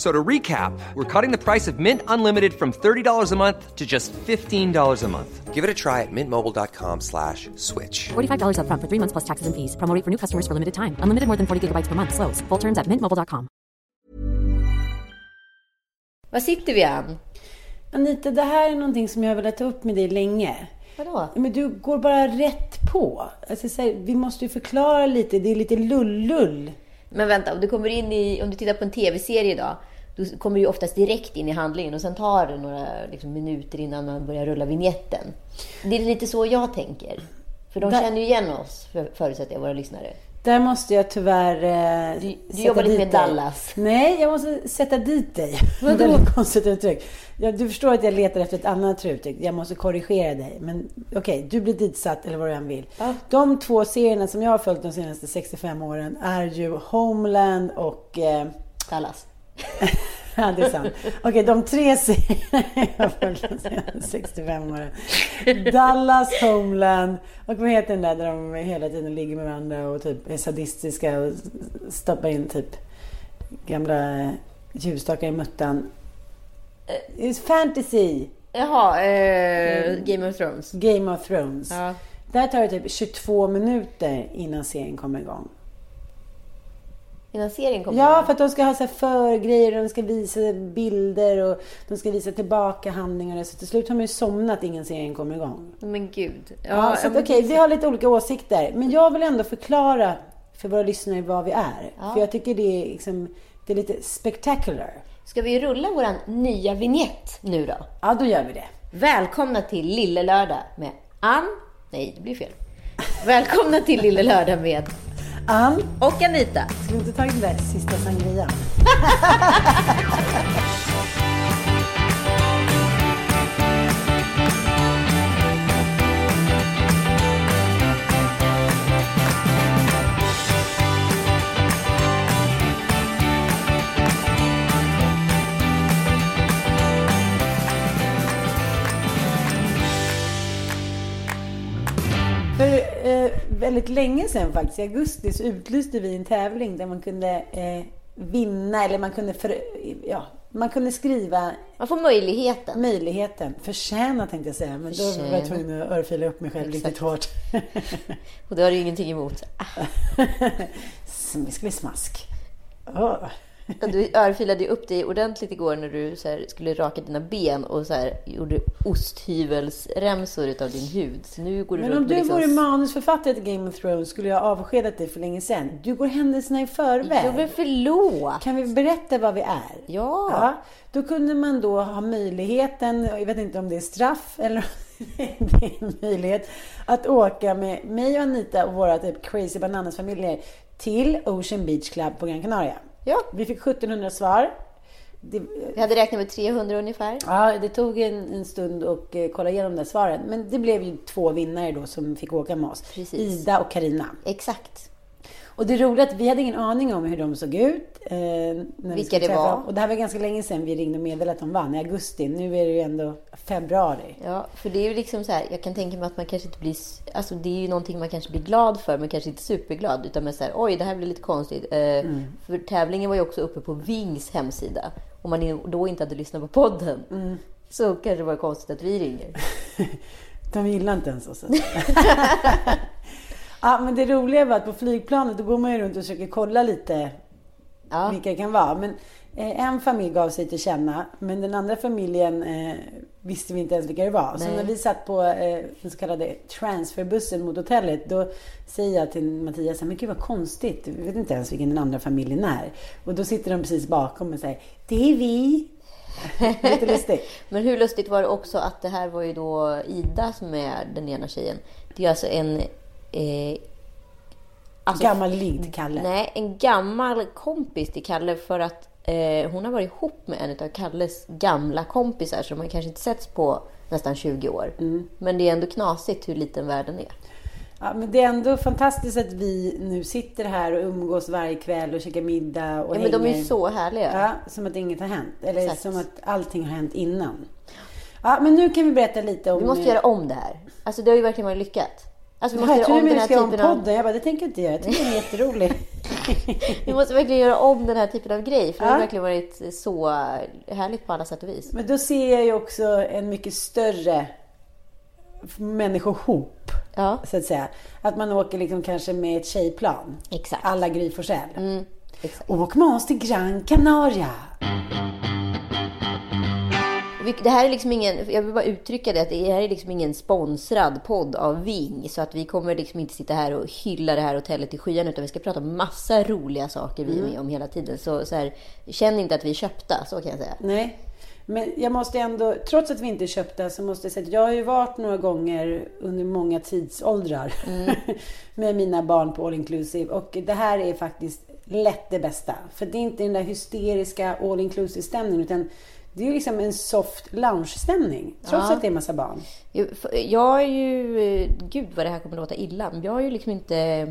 So to recap, we're cutting the price of Mint Unlimited from $30 a month to just $15 a month. Give it a try at mintmobile.com slash switch. $45 upfront for three months plus taxes and fees. Promo rate for new customers for limited time. Unlimited more than 40 gigabytes per month. Slows. Full terms at mintmobile.com. Var sitter vi Ann? Anita, det här är någonting som jag har velat ta upp med dig länge. Vadå? Men du går bara rätt på. Alltså, så här, vi måste ju förklara lite. Det är lite lullull. Men vänta, om du kommer in i, om du tittar på en tv-serie idag, då kommer du ju oftast direkt in i handlingen och sen tar det några liksom, minuter innan man börjar rulla vignetten. Det är lite så jag tänker. För de Där- känner ju igen oss, för, förutsätter jag, våra lyssnare. Där måste jag tyvärr eh, Du- du jobbar lite med dig. Dallas. Nej, jag måste sätta dit dig. Vadå? Väldigt konstigt uttryck. Ja, du förstår att jag letar efter ett annat uttryck. Jag måste korrigera dig. Men okej, du blir ditsatt eller vad du än vill. Ja. De två serierna som jag har följt de senaste 65 åren är ju Homeland och eh, Dallas. Ja, det är sant. Okej, de tre serierna jag har följt de senaste 65 åren. Dallas, Homeland och vad heter den där där de hela tiden ligger med varandra och typ är sadistiska och stoppar in typ gamla eh, ljusstakar i muttan. It's fantasy. Jaha, eh, Game of Thrones. Game of Thrones. Ja. Där tar det typ 22 minuter innan serien kommer igång. Innan serien kommer. Ja, för att de ska ha så förgrejer de ska visa bilder och de ska visa tillbaka handlingar. Så till slut har man ju somnat innan serien kommer igång. Men gud. Ja, så att, men- okej, vi har lite olika åsikter. Men jag vill ändå förklara för våra lyssnare vad vi är. Ja. För jag tycker det är, liksom, det är lite spectacular. Ska vi rulla våran nya vignett nu då? Ja, då gör vi det. Välkomna till Lille Lördag med Ann... Nej, det blir fel. Välkomna till Lille Lördag med Ann, och Anita. ska vi inte ta den där sista sangrian? För eh, väldigt länge sedan faktiskt, i augusti, så utlyste vi en tävling där man kunde eh, vinna, eller man kunde, för, ja, man kunde skriva Man får möjligheten. möjligheten. Förtjäna tänkte jag säga, men då var jag Förtjäna. tvungen att örfila upp mig själv riktigt hårt. Och det har du ingenting emot. Bli smask. Åh. Du örfilade ju upp dig ordentligt igår när du så här, skulle raka dina ben och så här, gjorde osthyvelsremsor utav din hud. Så nu går du Men om du liksom... vore manusförfattare till Game of Thrones skulle jag ha avskedat dig för länge sedan. Du går händelserna i förväg. Ja, men förlåt! Kan vi berätta vad vi är? Ja. ja. Då kunde man då ha möjligheten, jag vet inte om det är straff eller det är en möjlighet, att åka med mig och Anita och våra typ crazy bananas-familjer till Ocean Beach Club på Gran Canaria. Ja. Vi fick 1700 svar. Det, Vi hade räknat med 300 ungefär. ja, det tog en, en stund att eh, kolla igenom de svaren. Men det blev ju två vinnare då som fick åka med oss. Precis. Ida och Karina. Exakt. Och det roliga är att vi hade ingen aning om hur de såg ut. Eh, när vi Vilka skulle det träffa var. Och det här var ganska länge sedan vi ringde och meddelade att de vann, i augusti. Nu är det ju ändå februari. Ja, för det är ju liksom så här, jag kan tänka mig att man kanske inte blir, alltså det är ju någonting man kanske blir glad för, men kanske inte superglad, utan så här, oj, det här blir lite konstigt. Eh, Mm. För tävlingen var ju också uppe på Vings hemsida. Om man då inte hade lyssnat på podden, Mm. så kanske det var konstigt att vi ringer. De gillar inte ens oss. ja, men det roliga var att på flygplanet, då går man ju runt och försöker kolla lite Ja. vilka det kan vara. Men eh, en familj gav sig till känna, men den andra familjen eh, visste vi inte ens vilka det var. Så Nej. när vi satt på eh, den så kallade transferbussen mot hotellet, då säger jag till Mattias, men gud vad konstigt, vi vet inte ens vilken den andra familjen är. Och då sitter de precis bakom och säger, det är vi. Lite lustigt. Men hur lustigt var det också att det här var ju då Ida som är den ena tjejen. Det är alltså en... Eh, alltså, Gammal ligg till Kalle. Nej, en gammal kompis till Kalle för att eh, hon har varit ihop med en av Kalles gamla kompisar som man kanske inte setts på nästan 20 år. Mm. Men det är ändå knasigt hur liten världen är. Ja, men det är ändå fantastiskt att vi nu sitter här och umgås varje kväll och käkar middag och Ja, men de är ju så härliga. Ja, som att inget har hänt. Eller Exakt. som att allting har hänt innan. Ja, men nu kan vi berätta lite om... Vi måste göra om det här. Alltså det har ju verkligen varit lyckat. Alltså vi Ja, måste jag göra om du den här typen av... podden. Jag bara, det tänker jag inte göra. Jag tycker den är jätterolig. Vi måste verkligen göra om den här typen av grej. För det har Ja. verkligen varit så härligt på alla sätt och vis. Men då ser jag ju också en mycket större människohop, Ja, så att säga. Att man åker liksom kanske med ett tjejplan. exakt. Alla Gry Forssell. Mm, exakt. Åk med oss till Gran Canaria. Vi- Det här är liksom ingen, jag vill bara uttrycka det, att det här är liksom ingen sponsrad podd av Ving. Så att vi kommer liksom inte sitta här och hylla det här hotellet i skyn, utan vi ska prata om massa roliga saker vi är med om hela tiden. Så, så här, känn inte att vi är köpta, så kan jag säga. Nej, men jag måste ändå, trots att vi inte är köpta, så måste jag säga att jag har ju varit några gånger under många tidsåldrar med mina barn på all inclusive. Och det här är faktiskt lätt det bästa. För det är inte den där hysteriska all inclusive stämningen, utan det är ju liksom en soft lounge-stämning. Trots Ja. att det är massa barn. Jag- Jag är ju, eh, gud vad det här kommer låta illa, men jag har ju liksom inte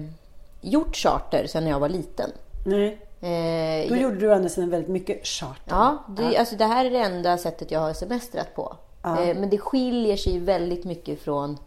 gjort charter sedan jag var liten. Nej. Eh, Då gjorde du å andra sidan väldigt mycket charter. Ja, det, Alltså det här är det enda sättet jag har semestrat på. Eh, men det skiljer sig väldigt mycket från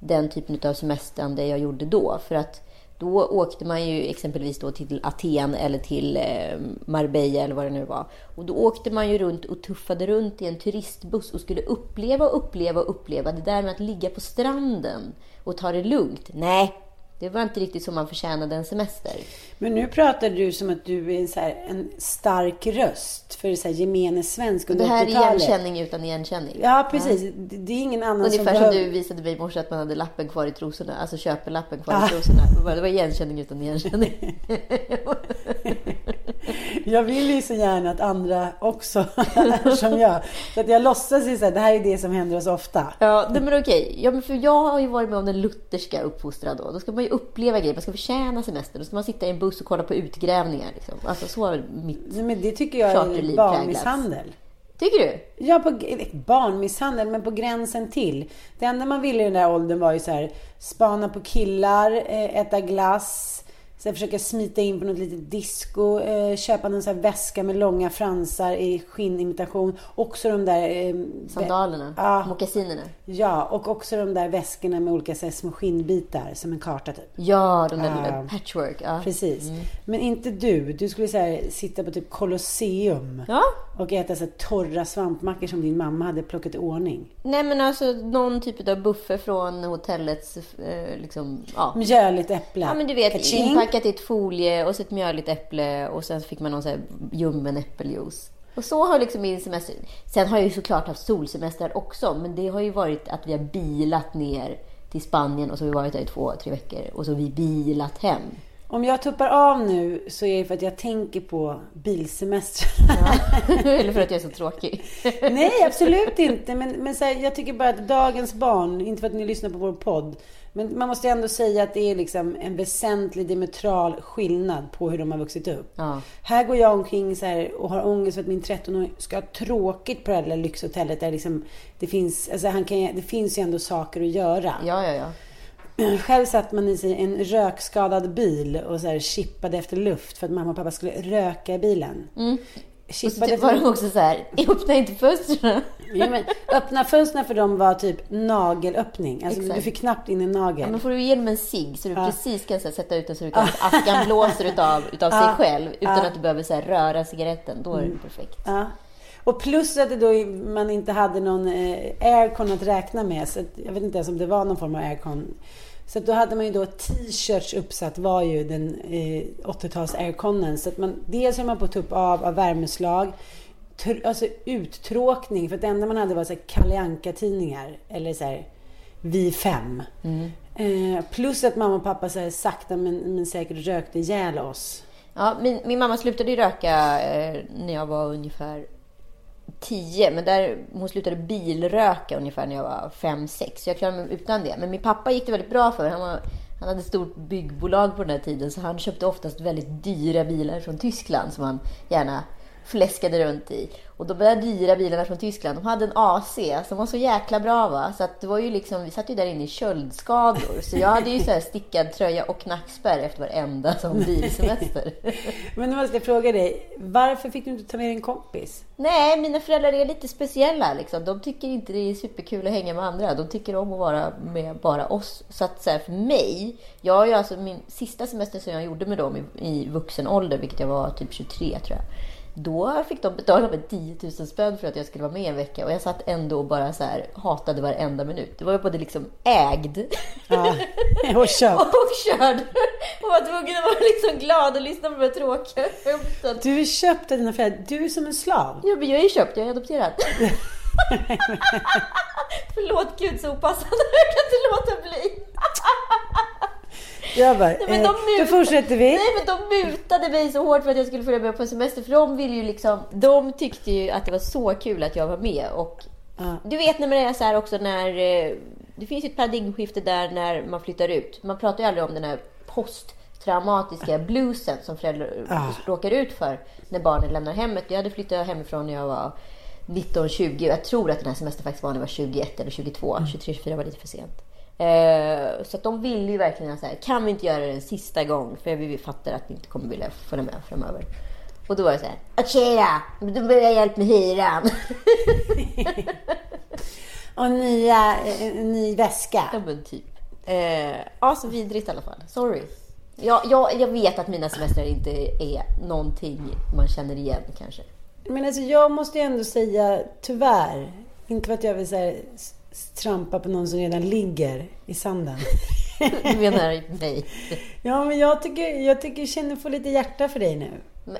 den typen av semestrande jag gjorde då. För att då åkte man ju exempelvis då till Aten eller till eh, Marbella eller vad det nu var. Och då åkte man ju runt och tuffade runt i en turistbuss och skulle uppleva och uppleva och uppleva det där med att ligga på stranden och ta det lugnt. Nej, det var inte riktigt som man förtjänade en semester. Men nu pratar du som att du är så en stark röst för så här, gemene svensk under Det här är 80-talet. igenkänning utan igenkänning. Ja, precis. Det, det är ingen annan Ungefär som behöver- du visade mig i morse att man hade lappen kvar i trosorna. Alltså köpelappen kvar i trosorna. Det var- Det var igenkänning utan igenkänning. Jag vill ju så gärna att andra också är som jag. Så att jag låtsas ju här, det här är det som händer oss ofta. Ja, men okej. Ja, men för jag har ju varit med om den lutherska uppfostran då. Då ska man ju uppleva grejer. Man ska förtjäna semester. Då ska man sitta i en buss och kolla på utgrävningar. Liksom. Alltså så har mitt... Nej, Men det tycker jag är barnmisshandel. Tycker du? Ja, på, eller barnmisshandel, men på gränsen till. Det enda man ville i den där åldern var ju så här, spana på killar, eh, äta glass, sen försöka smita in på något litet disco, eh, köpa någon sån väska med långa fransar i skinnimitation. Också de där... Eh, Sandalerna? Ja. Mockasinerna? Ja, och också de där väskorna med olika så små skinnbitar, som en karta typ. Ja, de där Ja. patchwork. Ja. Precis. Men inte du. Du skulle så här, sitta på typ Colosseum ja. och äta så torra svampmackor som din mamma hade plockat i ordning. Nej, men alltså någon typ av buffé från hotellets... Eh, liksom, ja. Mjöligt äpple. Ja men du vet, Inpackat i ett folie och så ett mjöligt äpple och sen fick man någon så här ljummen äppeljuice. Och så har liksom min semester... Sen har jag ju såklart haft solsemester också, men det har ju varit att vi har bilat ner till Spanien och så har vi varit där i två, tre veckor och så har vi bilat hem. Om jag tuppar av nu så är det för att jag tänker på bilsemester. Eller för att jag är så tråkig. Nej, absolut inte. Men, men så här, jag tycker bara att dagens barn, inte för att ni lyssnar på vår podd, men man måste ändå säga att det är liksom en väsentlig diametral skillnad på hur de har vuxit upp. Ja. Här går jag omkring så och har ångest för att min 13-åring ska ha tråkigt på det här lilla lyxhotellet där liksom det finns, alltså han kan, det finns ju ändå saker att göra. Ja, ja, ja. Själv satt man i sig en rökskadad bil och så här chippade efter luft för att mamma och pappa skulle röka i bilen. Mm. Och så typ var de också så här, öppna inte fönstren. Ja, men, öppna fönstren för dem var typ nagelöppning. Alltså Exakt. du fick knappt in en nagel. Ja, men får du ge dem en cigg så du precis kan så här, sätta ut den så du kan, askan blåser utav, utav sig Ja. själv utan Ja. att du behöver så här, röra cigaretten. Då är det perfekt. Ja. Och plus att det då, man inte hade någon eh, aircon att räkna med. Så jag vet inte ens om det var någon form av aircon. Så då hade man ju då t-shirts uppsatt var ju den eh, 80-tals airconen. Så att man, dels höll man på att ta upp av, av värmeslag. Tr- alltså uttråkning. För det enda man hade var så här Kalle Anka-tidningar. Eller så här Vi fem. Eh, plus att mamma och pappa så här, sakta men, men säkert rökte ihjäl oss. Ja, min, min mamma slutade ju röka eh, när jag var ungefär tio, Men där, hon slutade bilröka ungefär när jag var 5-6. Så jag klarade mig utan det. Men min pappa gick det väldigt bra för. Han, var, han hade ett stort byggbolag på den här tiden. Så han köpte oftast väldigt dyra bilar från Tyskland som han gärna fläskade runt i. Och de där dyra bilarna från Tyskland, de hade en AC som var så jäkla bra va. Så att det var ju liksom, vi satt ju där inne i köldskador. Så jag hade ju så här stickad tröja och knackspärr efter varenda som bilsemester. Men nu måste jag fråga dig. Varför fick du inte ta med din kompis? Nej, mina föräldrar är lite speciella. Liksom. De tycker inte det är superkul att hänga med andra. De tycker om att vara med bara oss. Så att så här, för mig, jag ju alltså min sista semester som jag gjorde med dem i, i vuxen ålder, vilket jag var typ 23 tror jag. Då fick de betala mig 10 000 spänn för att jag skulle vara med en vecka. Och jag satt ändå och bara så här, hatade varenda minut. Det var ju både liksom ägd Ja, och köp. och körd. Och var tvungen att vara liksom glad och lyssna på de här tråkiga skämten. Du köpte dina föräldrar. Du är som en slav. Ja, men jag är köpt, jag är adopterad. Förlåt gud så opassande, jag kan inte låta bli. Jag bara, Nej, men eh, de då fortsätter vi. Nej men de mutade mig så hårt för att jag skulle följa med på en semester. För de ville ju liksom, de tyckte ju att det var så kul att jag var med. Och du vet när man är så här också när, eh, det finns ju ett paradigmskifte där när man flyttar ut. Man pratar ju aldrig om den här posttraumatiska bluesen som föräldrar råkar ut för när barnen lämnar hemmet. Jag hade flyttat hemifrån när jag var 19-20 och jag tror att den här semestern faktiskt var när jag var 21 eller 22. 23-24 var lite för sent. Eh, så att de ville ju verkligen här, kan vi inte göra det en sista gång? För vi fattar att vi inte kommer vilja följa med framöver. Och då var det så här, okej då, då behöver jag hjälp med hyran. Och nya, eh, ny väska. ja men typ. Eh, ja, så vidrigt i alla fall. Sorry. Jag, jag, jag vet att mina semestrar inte är någonting man känner igen kanske. Men alltså jag måste ju ändå säga tyvärr. Inte för att jag vill så här, trampa på någon som redan ligger i sanden. Du menar mig? Ja, men jag tycker, jag tycker känner få lite hjärta för dig nu. Men,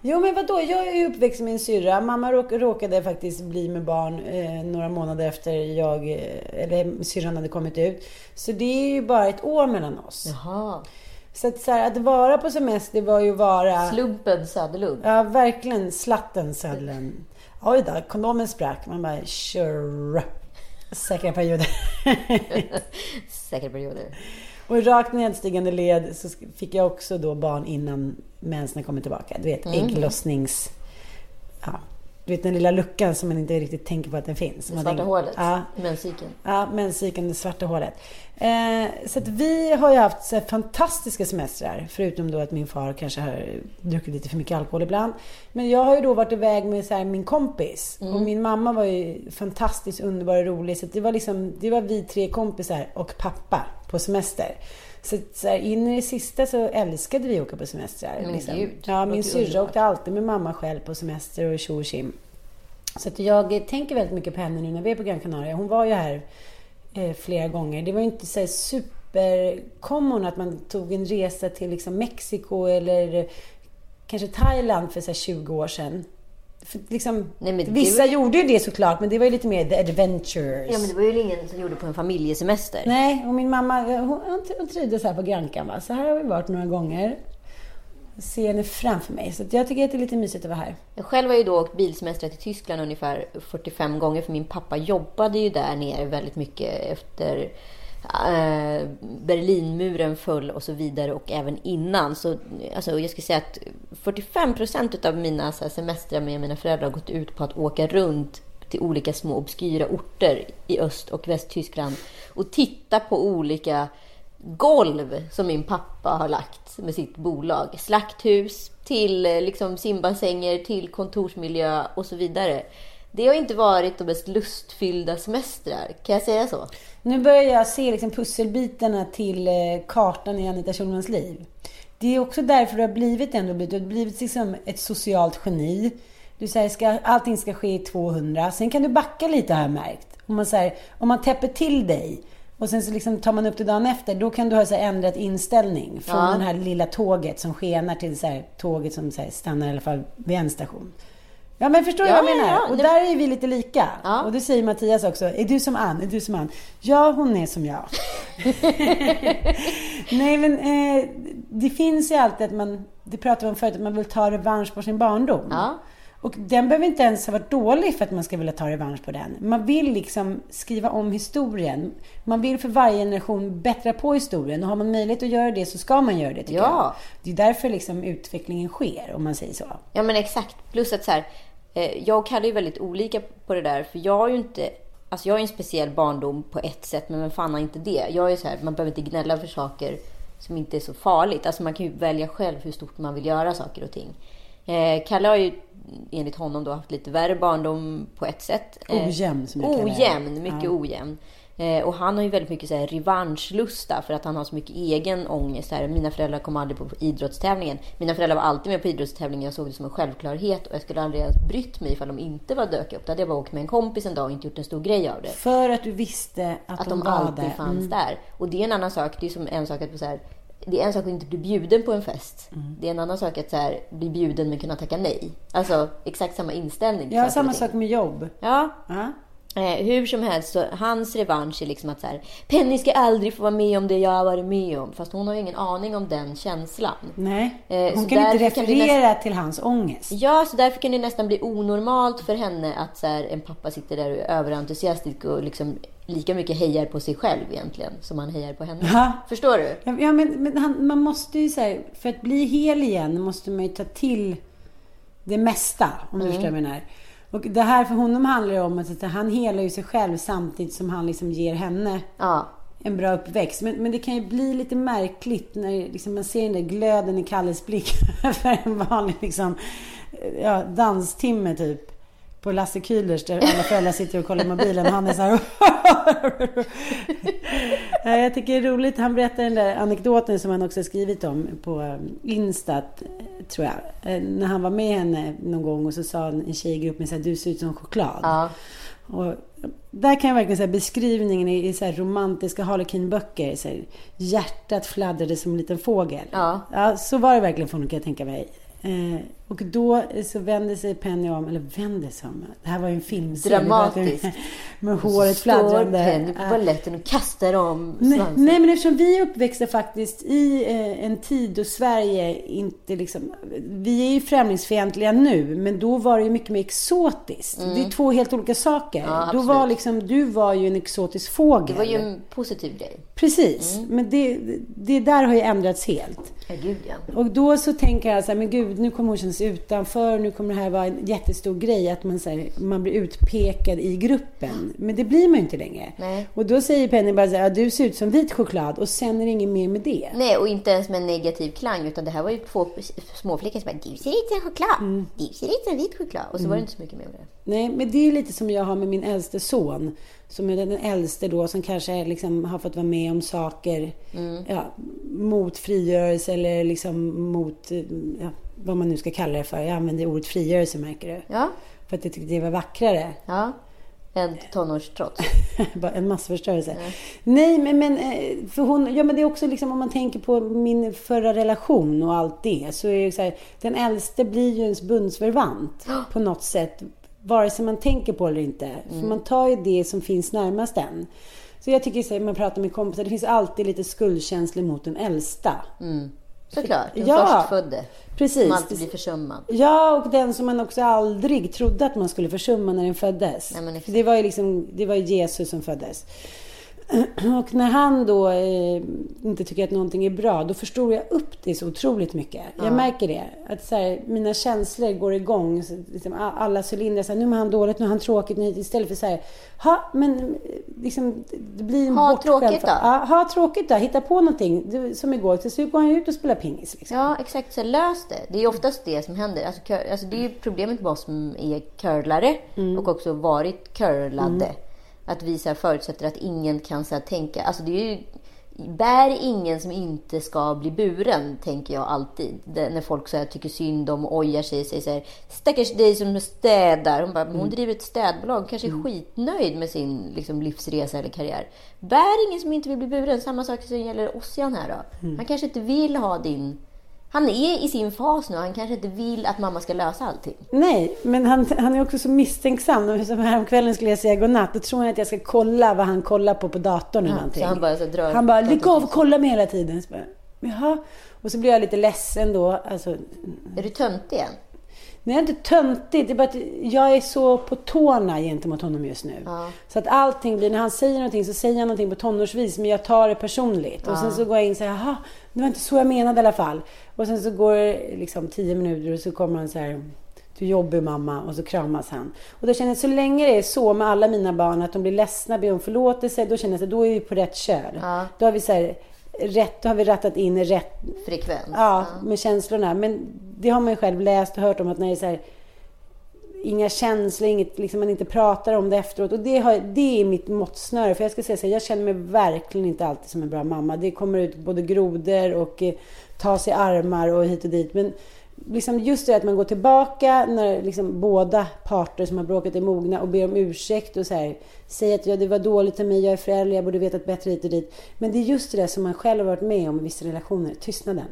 Jo, men vadå? Jag är uppväxt med en syrra. Mamma råk, råkade faktiskt bli med barn eh, några månader efter jag, eh, eller syrran hade kommit ut. Så det är ju bara ett år mellan oss. jaha. Så att, så här, att vara på semester var ju vara... Slumpen Söderlund. Ja, verkligen slatten Södlen. Oj då, kondomen sprack. Man bara, sure. Säkra perioder. Säkert perioder. Och rakt nedstigande led så fick jag också då barn innan mensen kommer tillbaka. Du vet, ägglossnings... Ja, du vet den lilla luckan som man inte riktigt tänker på att den finns. Det svarta tänker- hålet. Ja, Menscykeln. Ja, menscykeln, det svarta hålet. Eh, så att vi har ju haft så här fantastiska semestrar. Förutom då att min far kanske har druckit lite för mycket alkohol ibland. Men jag har ju då varit iväg med så här, min kompis. Och min mamma var ju fantastiskt underbar och rolig. Så det var liksom, det var vi tre kompisar och pappa på semester. Så, så här, in i det sista så älskade vi att åka på semestrar. Men liksom. gud, Ja, min syrra åkte alltid med mamma själv på semester och tjo och tjim. Så att jag tänker väldigt mycket på henne nu när vi är på Gran Canaria. Hon var ju här eh, flera gånger. Det var ju inte så här supercommon att man tog en resa till liksom Mexiko eller kanske Thailand för så här 20 år sedan. För liksom, Nej, vissa var- gjorde ju det såklart, men det var ju lite mer the adventures. Ja, men det var ju ingen som gjorde på en familjesemester. Nej, och min mamma hon, hon, trivdes här på Grankan. Va? Så här har vi varit några gånger. Ser henne framför mig. Så jag tycker att det är lite mysigt att vara här. Jag själv har ju då åkt bilsemester till Tyskland ungefär 45 gånger för min pappa jobbade ju där nere väldigt mycket efter eh, Berlinmuren föll och så vidare och även innan. Så alltså, jag skulle säga att 45 procent av mina så här, semestrar med mina föräldrar har gått ut på att åka runt till olika små obskyra orter i Öst och Västtyskland och titta på olika golv som min pappa har lagt med sitt bolag. Slakthus, till eh, liksom simbassänger, till kontorsmiljö och så vidare. Det har inte varit de mest lustfyllda semestrar, kan jag säga så? Nu börjar jag se liksom pusselbitarna till eh, kartan i Anita Schulmans liv. Det är också därför du har blivit ändå blivit, du har blivit liksom ett socialt geni. Du säger ska, allting ska ske i 200. Sen kan du backa lite har jag märkt. Om man, så här, om man täpper till dig Och sen så liksom tar man upp det dagen efter. Då kan du ha så här ändrat inställning. Från Ja. det här lilla tåget som skenar till så här, tåget som så här, stannar i alla fall vid en station. Ja men förstår du Ja, vad jag ja, menar? ja. Och Det- där är vi lite lika. Ja. Och det säger Mattias också. Är du som Ann? Är du som Ann? Ja, hon är som jag. Nej men eh, det finns ju alltid att man, det pratade vi om förut, att man vill ta revansch på sin barndom. Ja. Och den behöver inte ens ha varit dålig för att man ska vilja ta revansch på den. Man vill liksom skriva om historien. Man vill för varje generation bättra på historien. Och har man möjlighet att göra det så ska man göra det tycker Ja. jag. Det är därför liksom utvecklingen sker, om man säger så. Ja men exakt. Plus att så här, jag och Kalle är väldigt olika på det där. För jag har ju inte, alltså jag har ju en speciell barndom på ett sätt, men vem fan har inte det? Jag är så här, man behöver inte gnälla för saker som inte är så farligt. Alltså man kan ju välja själv hur stort man vill göra saker och ting. Eh, Kalle har ju enligt honom då haft lite värre barndom på ett sätt. Eh, Ojämn, som jag kallar. Ojämn, mycket ojämn. Eh, och han har ju väldigt mycket så här, revanschlusta för att han har så mycket egen ångest. Så här, mina föräldrar kom aldrig på idrottstävlingen. Mina föräldrar var alltid med på idrottstävlingen. Jag såg det som en självklarhet och jag skulle aldrig ens brytt mig ifall de inte var dök upp. Då hade jag bara åkt med en kompis en dag och inte gjort en stor grej av det. För att du visste att, Att de, de alltid där. fanns Mm. där. Och det är en annan sak. Det är som en sak att så här, det är en sak att inte bli bjuden på en fest. Mm. Det är en annan sak att så här, bli bjuden men kunna tacka nej. Alltså exakt samma inställning. Ja, samma sak med jobb. Ja, Ja. Eh, hur som helst, så hans revansch är liksom att så här, Penny ska aldrig få vara med om det jag har varit med om. Fast hon har ju ingen aning om den känslan. Nej, Eh, hon så kan inte därför kan referera till hans ångest. Ja, så därför kan det nästan bli onormalt för henne att så här, en pappa sitter där och är överentusiastisk och liksom lika mycket hejar på sig själv egentligen som han hejar på henne. Ja. Förstår du? Ja, men, men han, man måste ju säga, för att bli hel igen måste man ju ta till det mesta, om du Mm. förstår vad jag menar. Och det här för honom handlar det om att han helar ju sig själv samtidigt som han liksom ger henne Ja. en bra uppväxt. Men, men det kan ju bli lite märkligt när liksom man ser den där glöden i Kalles blick för en vanlig liksom, ja, danstimme typ. På Lasse Kühlers där alla föräldrar sitter och kollar mobilen. Han är så här. Ja, Jag tycker det är roligt. Han berättar den där anekdoten som han också skrivit om på um, Instat, eh, tror jag. Eh, När han var med henne någon gång och så sa en tjej i gruppen så här, du ser ut som choklad. Ja. Och där kan jag verkligen säga beskrivningen i, i så romantiska Harlequin-böcker. Så här, hjärtat fladdrade som en liten fågel. Ja. ja så var det verkligen för honom kan jag tänka mig. Eh, och då så vänder sig Penny om, eller vänder sig om. Det här var ju en filmserie. Dramatiskt. Med håret Står fladdrande. Penny på Ja. baletten och kastar om Nej, nej, men eftersom vi är uppväxta faktiskt i eh, en tid då Sverige inte liksom... Vi är ju främlingsfientliga nu, men då var det ju mycket mer exotiskt. Det är två helt olika saker. Mm. Ja, då var liksom, du var ju en exotisk fågel. Det var ju en positiv grej. Precis, Mm. men det, det där har ju ändrats helt. Ja, gud ja. Och då så tänker jag så här, men gud, nu kommer hon känna sig utanför, nu kommer det här vara en jättestor grej, att man, så här, man blir utpekad i gruppen. Men det blir man ju inte längre. Nej. Och då säger Penny bara så här, ja, du ser ut som vit choklad och sen är det inget mer med det. Nej, och inte ens med en negativ klang. Utan det här var ju två småflickor som bara, du ser ut som choklad. Mm. Du ser ut som vit choklad. Och så var det inte så mycket mer med det. Nej, men det är lite som jag har med min äldste son. Som är den äldste då som kanske liksom har fått vara med om saker ja, mot frigörelse eller liksom mot ja, vad man nu ska kalla det för. Jag använder ordet frigörelse märker du. Ja, För att jag tyckte det var vackrare. ja. En tonårstrots. En massförstörelse. Nej, men, men eh, för hon, ja men det är också liksom om man tänker på min förra relation och allt det. Så är det så här, den äldste blir ju ens bundsförvant på något sätt. Vare sig man tänker på det eller inte. För man tar ju det som finns närmast en. Så jag tycker man pratar med kompisar, det finns alltid lite skuldkänslor mot den äldsta. Såklart. Den Ja, förstfödde. Precis. Som alltid blir försummad. Ja, och den som man också aldrig trodde att man skulle försumma när den föddes. Nej, det var ju liksom, det var Jesus som föddes. Och när han då eh, inte tycker att någonting är bra, då förstår jag upp det så otroligt mycket. Jag märker det. Att så här, mina känslor går igång. Så, liksom, alla cylindrar. Så här, nu mår han dåligt, nu har han tråkigt. Nu, istället för så här, ha, men eh, liksom, det blir en Ha tråkigt då. Ja, ha tråkigt då. Hitta på någonting. Det, som igår, till slut går han ut och spelar pingis. Liksom. Ja, exakt. Så lös det. Det är oftast det som händer. Alltså, alltså, det är ju problemet med oss som är curlare Mm. och också varit curlade. Att vi så här, förutsätter att ingen kan så här, tänka. Alltså, det är ju bär ingen som inte ska bli buren, tänker jag alltid. Det, när folk så här, tycker synd om och ojar sig och säger så här, stackars dig som städar. Hon, bara, men hon driver ett städbolag, hon kanske är skitnöjd med sin liksom, livsresa eller karriär. Bär ingen som inte vill bli buren. Samma sak som gäller Ossian här då. Han kanske inte vill ha din... Han är i sin fas nu, han kanske inte vill att mamma ska lösa allting. Nej, men han, han är också så misstänksam. Som häromkvällen skulle jag säga godnatt. Då tror han att jag ska kolla vad han kollar på på datorn eller någonting. så han bara så drar Han bara, lägg av och kolla mig hela tiden. Så bara, Jaha. Och så blir jag lite ledsen då. Alltså, Är du töntig än? Nej, jag är inte töntigt. Det är bara att jag är så på tårna gentemot honom just nu. Så att allting blir, när han säger någonting så säger han någonting på tonårsvis, men jag tar det personligt. Och sen så går jag in och säger, jaha, det var inte så jag menade i alla fall. Och sen så går det liksom tio minuter och så kommer han så här, du är jobbig mamma, och så kramas han. Och då känner jag, så länge det är så med alla mina barn, att de blir ledsna, ber om förlåtelse, då känner jag att då är vi på rätt köl. Då har vi så här, rätt, då har vi rattat in rätt Frekvens? Ja, med känslorna. Men det har man ju själv läst och hört om att när det är så här, inga känslor, inget, liksom man inte pratar om det efteråt. Och det, har, det är mitt måttsnöre. För jag ska säga så här, jag känner mig verkligen inte alltid som en bra mamma. Det kommer ut både grodor och eh, tas i armar och hit och dit. Men liksom just det att man går tillbaka när liksom båda parter som har bråkat är mogna och ber om ursäkt och så här, säger att ja, det var dåligt av mig, jag är förälder, jag borde vetat bättre hit och dit. Men det är just det som man själv har varit med om i vissa relationer, tystnaden.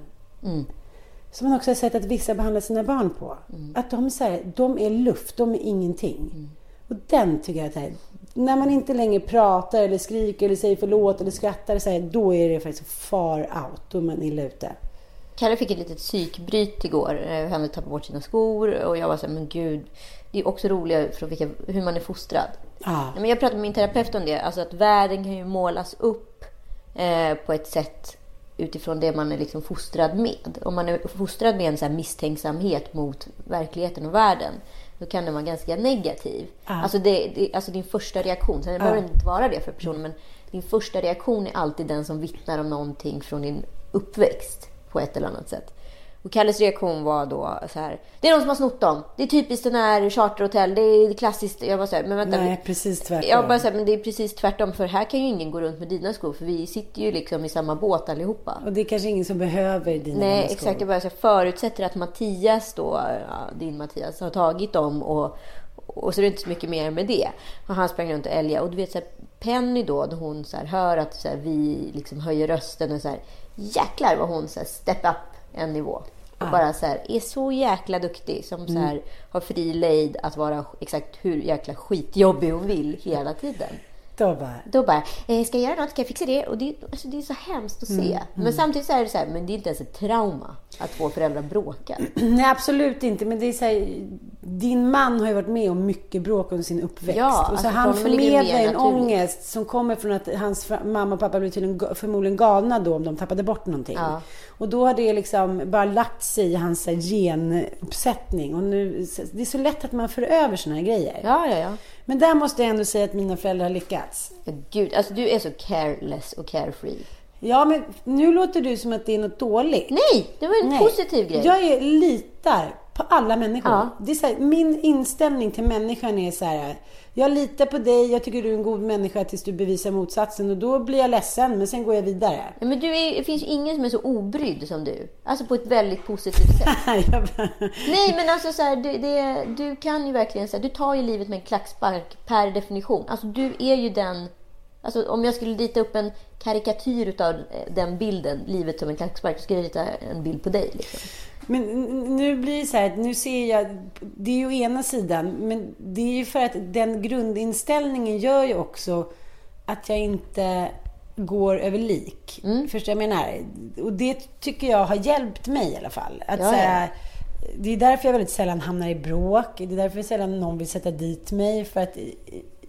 Som man också har sett att vissa behandlar sina barn på. Att de, så här, de är luft, de är ingenting. Och den tycker jag att här, när man inte längre pratar eller skriker eller säger förlåt eller skrattar, så här, då är det faktiskt far out. Då är man illa ute. Kalle fick ett litet psykbryt igår. Eh, Han hade tappat bort sina skor och jag var så här, men gud. Det är också roligt för vilka, hur man är fostrad. Nej, Men jag pratade med min terapeut om det. Alltså att världen kan ju målas upp eh, på ett sätt utifrån det man är liksom fostrad med. Om man är fostrad med en så här misstänksamhet mot verkligheten och världen, då kan den vara ganska negativ. Alltså, det, det, alltså din första reaktion, sen behöver det inte vara det för personen, men din första reaktion är alltid den som vittnar om någonting från din uppväxt på ett eller annat sätt. Och Kalles reaktion var då så här. Det är någon som har snott dem. Det är typiskt den här charterhotell. Det är klassiskt. Jag var så här, men vänta. Nej, precis tvärtom. Jag bara så här, men det är precis tvärtom. För här kan ju ingen gå runt med dina skor. För vi sitter ju liksom i samma båt allihopa. Och det är kanske ingen som behöver dina Nej, skor. exakt. Jag bara så här, förutsätter att Mattias då, ja, din Mattias, har tagit dem och, och så är det inte så mycket mer med det. Och han sprang runt och älgade. Och du vet så här, Penny då, när hon så här, hör att så här, vi liksom höjer rösten och så här, jäklar vad hon så här, step up en nivå. Och bara så här, är så jäkla duktig som så här, har fri lejd att vara exakt hur jäkla skitjobbig hon vill hela tiden. Då bara, Då bara, eh, ska jag göra något? Ska jag fixa det? Och det, alltså, det är så hemskt att se. Men samtidigt så är det så här, men det är inte ens ett trauma att två föräldrar bråkar. Nej, absolut inte. Men det är så här, din man har ju varit med om mycket bråk under sin uppväxt. Ja, och så alltså, han förmedlar en ångest som kommer från att hans mamma och pappa blev tydligen förmodligen galna då om de tappade bort någonting. Ja. Och då har det liksom bara lagt sig i hans genuppsättning. Och nu, det är så lätt att man för över såna här grejer. Ja, ja, ja. Men där måste jag ändå säga att mina föräldrar har lyckats. Gud, alltså du är så careless och carefree. Ja, men nu låter du som att det är något dåligt. Nej, det var en Nej. positiv grej. Jag är, litar på alla människor. Ja. Det är så här, min inställning till människan är så här. Jag litar på dig, jag tycker du är en god människa tills du bevisar motsatsen. Och då blir jag ledsen, men sen går jag vidare. Ja, Men du är, det finns ingen som är så obrydd som du. Alltså på ett väldigt positivt sätt. Nej, men alltså så här, du, det, du kan ju verkligen här, du tar ju livet med en klackspark per definition. Alltså du är ju den, alltså om jag skulle rita upp en karikatyr utav eh, den bilden, livet som en klackspark, så skulle jag rita en bild på dig. Liksom. Men nu blir det så här, nu ser jag, det är ju ena sidan, men det är ju för att den grundinställningen gör ju också att jag inte går över lik. Förstår jag menar? Och det tycker jag har hjälpt mig i alla fall. Att Ja, ja. säga, det är därför jag väldigt sällan hamnar i bråk. Det är därför sällan någon vill sätta dit mig. För att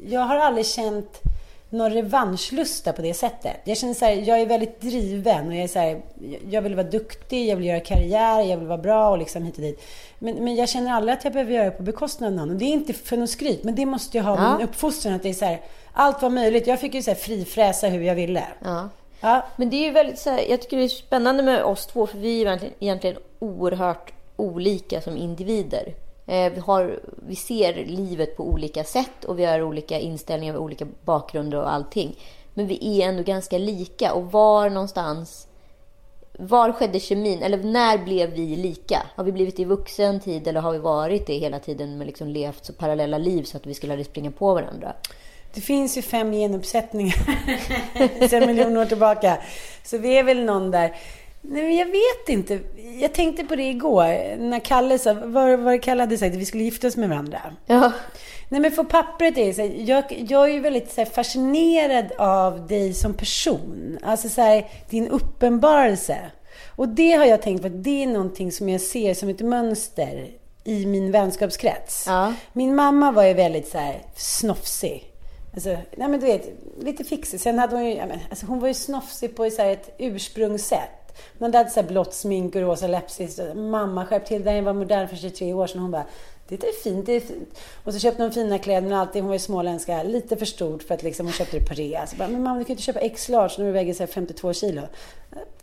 jag har aldrig känt någon revanschlusta på det sättet. Jag känner så här, jag är väldigt driven och jag är så här, jag vill vara duktig, jag vill göra karriär, jag vill vara bra och liksom hit och dit. Men, men jag känner aldrig att jag behöver göra det på bekostnad av någon. Och det är inte för något skryt, men det måste jag ha Ja. min uppfostran. Att det är så här, allt var möjligt. Jag fick ju så här frifräsa hur jag ville. Ja. Ja. Men det är väldigt så här, jag tycker det är spännande med oss två, för vi är egentligen oerhört olika som individer. Eh, vi, har, vi ser livet på olika sätt och vi har olika inställningar, vi olika bakgrunder och allting. Men vi är ändå ganska lika. Och var någonstans... Var skedde kemin? Eller när blev vi lika? Har vi blivit i vuxen tid eller har vi varit det hela tiden men liksom levt så parallella liv så att vi skulle aldrig springa på varandra? Det finns ju fem genuppsättningar sedan miljoner år tillbaka. Så vi är väl någon där. Nej, men jag vet inte. Jag tänkte på det igår. När Kalle sa, vad var Kalle hade sagt? Att vi skulle gifta oss med varandra. Ja. Nej men för pappret är så här, jag, jag är ju väldigt så här, fascinerad av dig som person. Alltså så här, din uppenbarelse. Och det har jag tänkt på att det är någonting som jag ser som ett mönster i min vänskapskrets. Ja. Min mamma var ju väldigt så här snofsig. Alltså, nej men du vet, lite fixig. Sen hade hon ju, men, alltså hon var ju snofsig på så ett ursprungssätt. Men det hade så blått smink och rosa läppstift. Mamma skärp till dig, var modern för 23 år sedan. Hon bara, det är fint, det är fint. Och så köpte hon fina kläder, men alltid, hon var ju småländska, lite för stort för att liksom, hon köpte det på rea. Så bara, men mamma du kan ju inte köpa X-large när du väger så här, 52 kilo.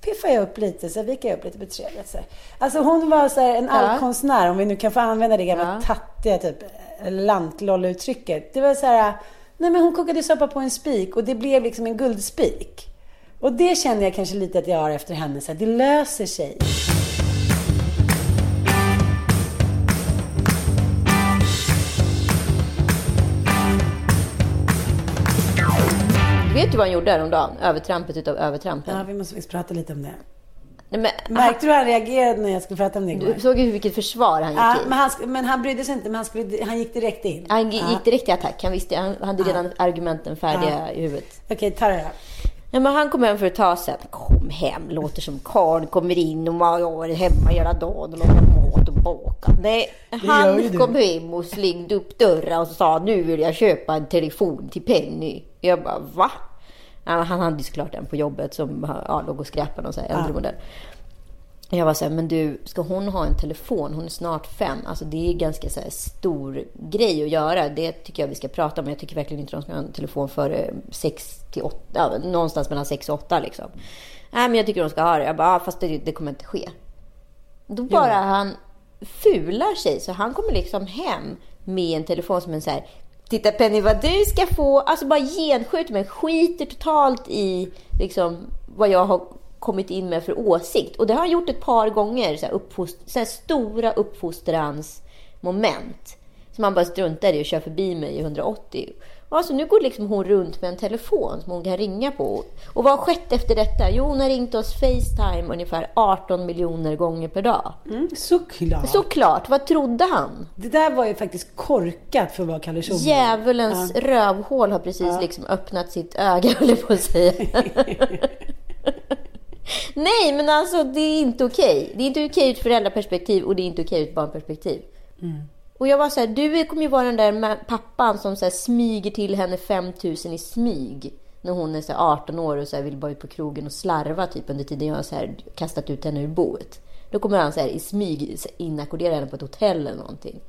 Piffade jag upp lite, så vikade jag upp lite på trevligt. Så här. Alltså hon var så här, en allkonstnär, om vi nu kan få använda det gamla Ja. tattiga typ lantlolluttrycket. Det var så här, nej men hon kokade soppa på en spik och det blev liksom en guldspik. Och det känner jag kanske lite att jag har efter henne, så här, det löser sig. Vet du vad han gjorde häromdagen? Övertrampet utav övertrampen. Ja, vi måste faktiskt prata lite om det. Nej, men, Märkte du hur han reagerade när jag skulle prata om det igår? du såg ju vilket försvar han gick Ja, i. men, han, men han brydde sig inte, men han, skulle, han gick direkt in. Han gick Ja. direkt i attack. Han, visste, han hade redan argumenten färdiga i huvudet. Okej, ta det då. Ja, men han kom hem för ett tag sedan. Kom hem, låter som karl, kommer in och man varit hemma hela dagen och lagat mat och bakat. Nej, han kom hem och slängde upp dörren och sa nu vill jag köpa en telefon till Penny. Jag bara va? Ja, han hade ju såklart den på jobbet som ja, låg och skräpade och så här äldre modell. Jag var så här, men du, ska hon ha en telefon? Hon är snart fem. Alltså det är ganska så här stor grej att göra. Det tycker jag vi ska prata om. Jag tycker verkligen inte de ska ha en telefon för sex till åtta. Ja, någonstans mellan sex och åtta liksom. Nej, men jag tycker de ska ha det. Jag bara, ja, fast det, det kommer inte ske. Då bara han fular sig. Så han kommer liksom hem med en telefon som en så här Titta Penny vad du ska få. Alltså bara genskjuter mig. Skiter totalt i liksom vad jag har kommit in med för åsikt. Och det har han gjort ett par gånger. Så här, uppfost- så här stora uppfostransmoment. Som han bara struntar i och kör förbi mig i 180. Och alltså, nu går liksom hon runt med en telefon som hon kan ringa på. Och vad har skett efter detta? Jo, hon har ringt oss Facetime ungefär 18 miljoner gånger per dag. Mm, såklart. Såklart, vad trodde han? Det där var ju faktiskt korkat för att vara Kalle Schulman. Djävulens rövhål har precis liksom öppnat sitt öga, höll jag på att säga. Nej, men alltså det är inte okej. Det är inte okej ur ett föräldraperspektiv och det är inte okej ur ett barnperspektiv. Och jag var så här, du kommer ju vara den där pappan som så här smyger till henne 5000 i smyg. När hon är så här 18 år och så vill bara ut på krogen och slarva typ under tiden jag har så här kastat ut henne ur boet. Då kommer han så här i smyg inackordera henne på ett hotell eller någonting.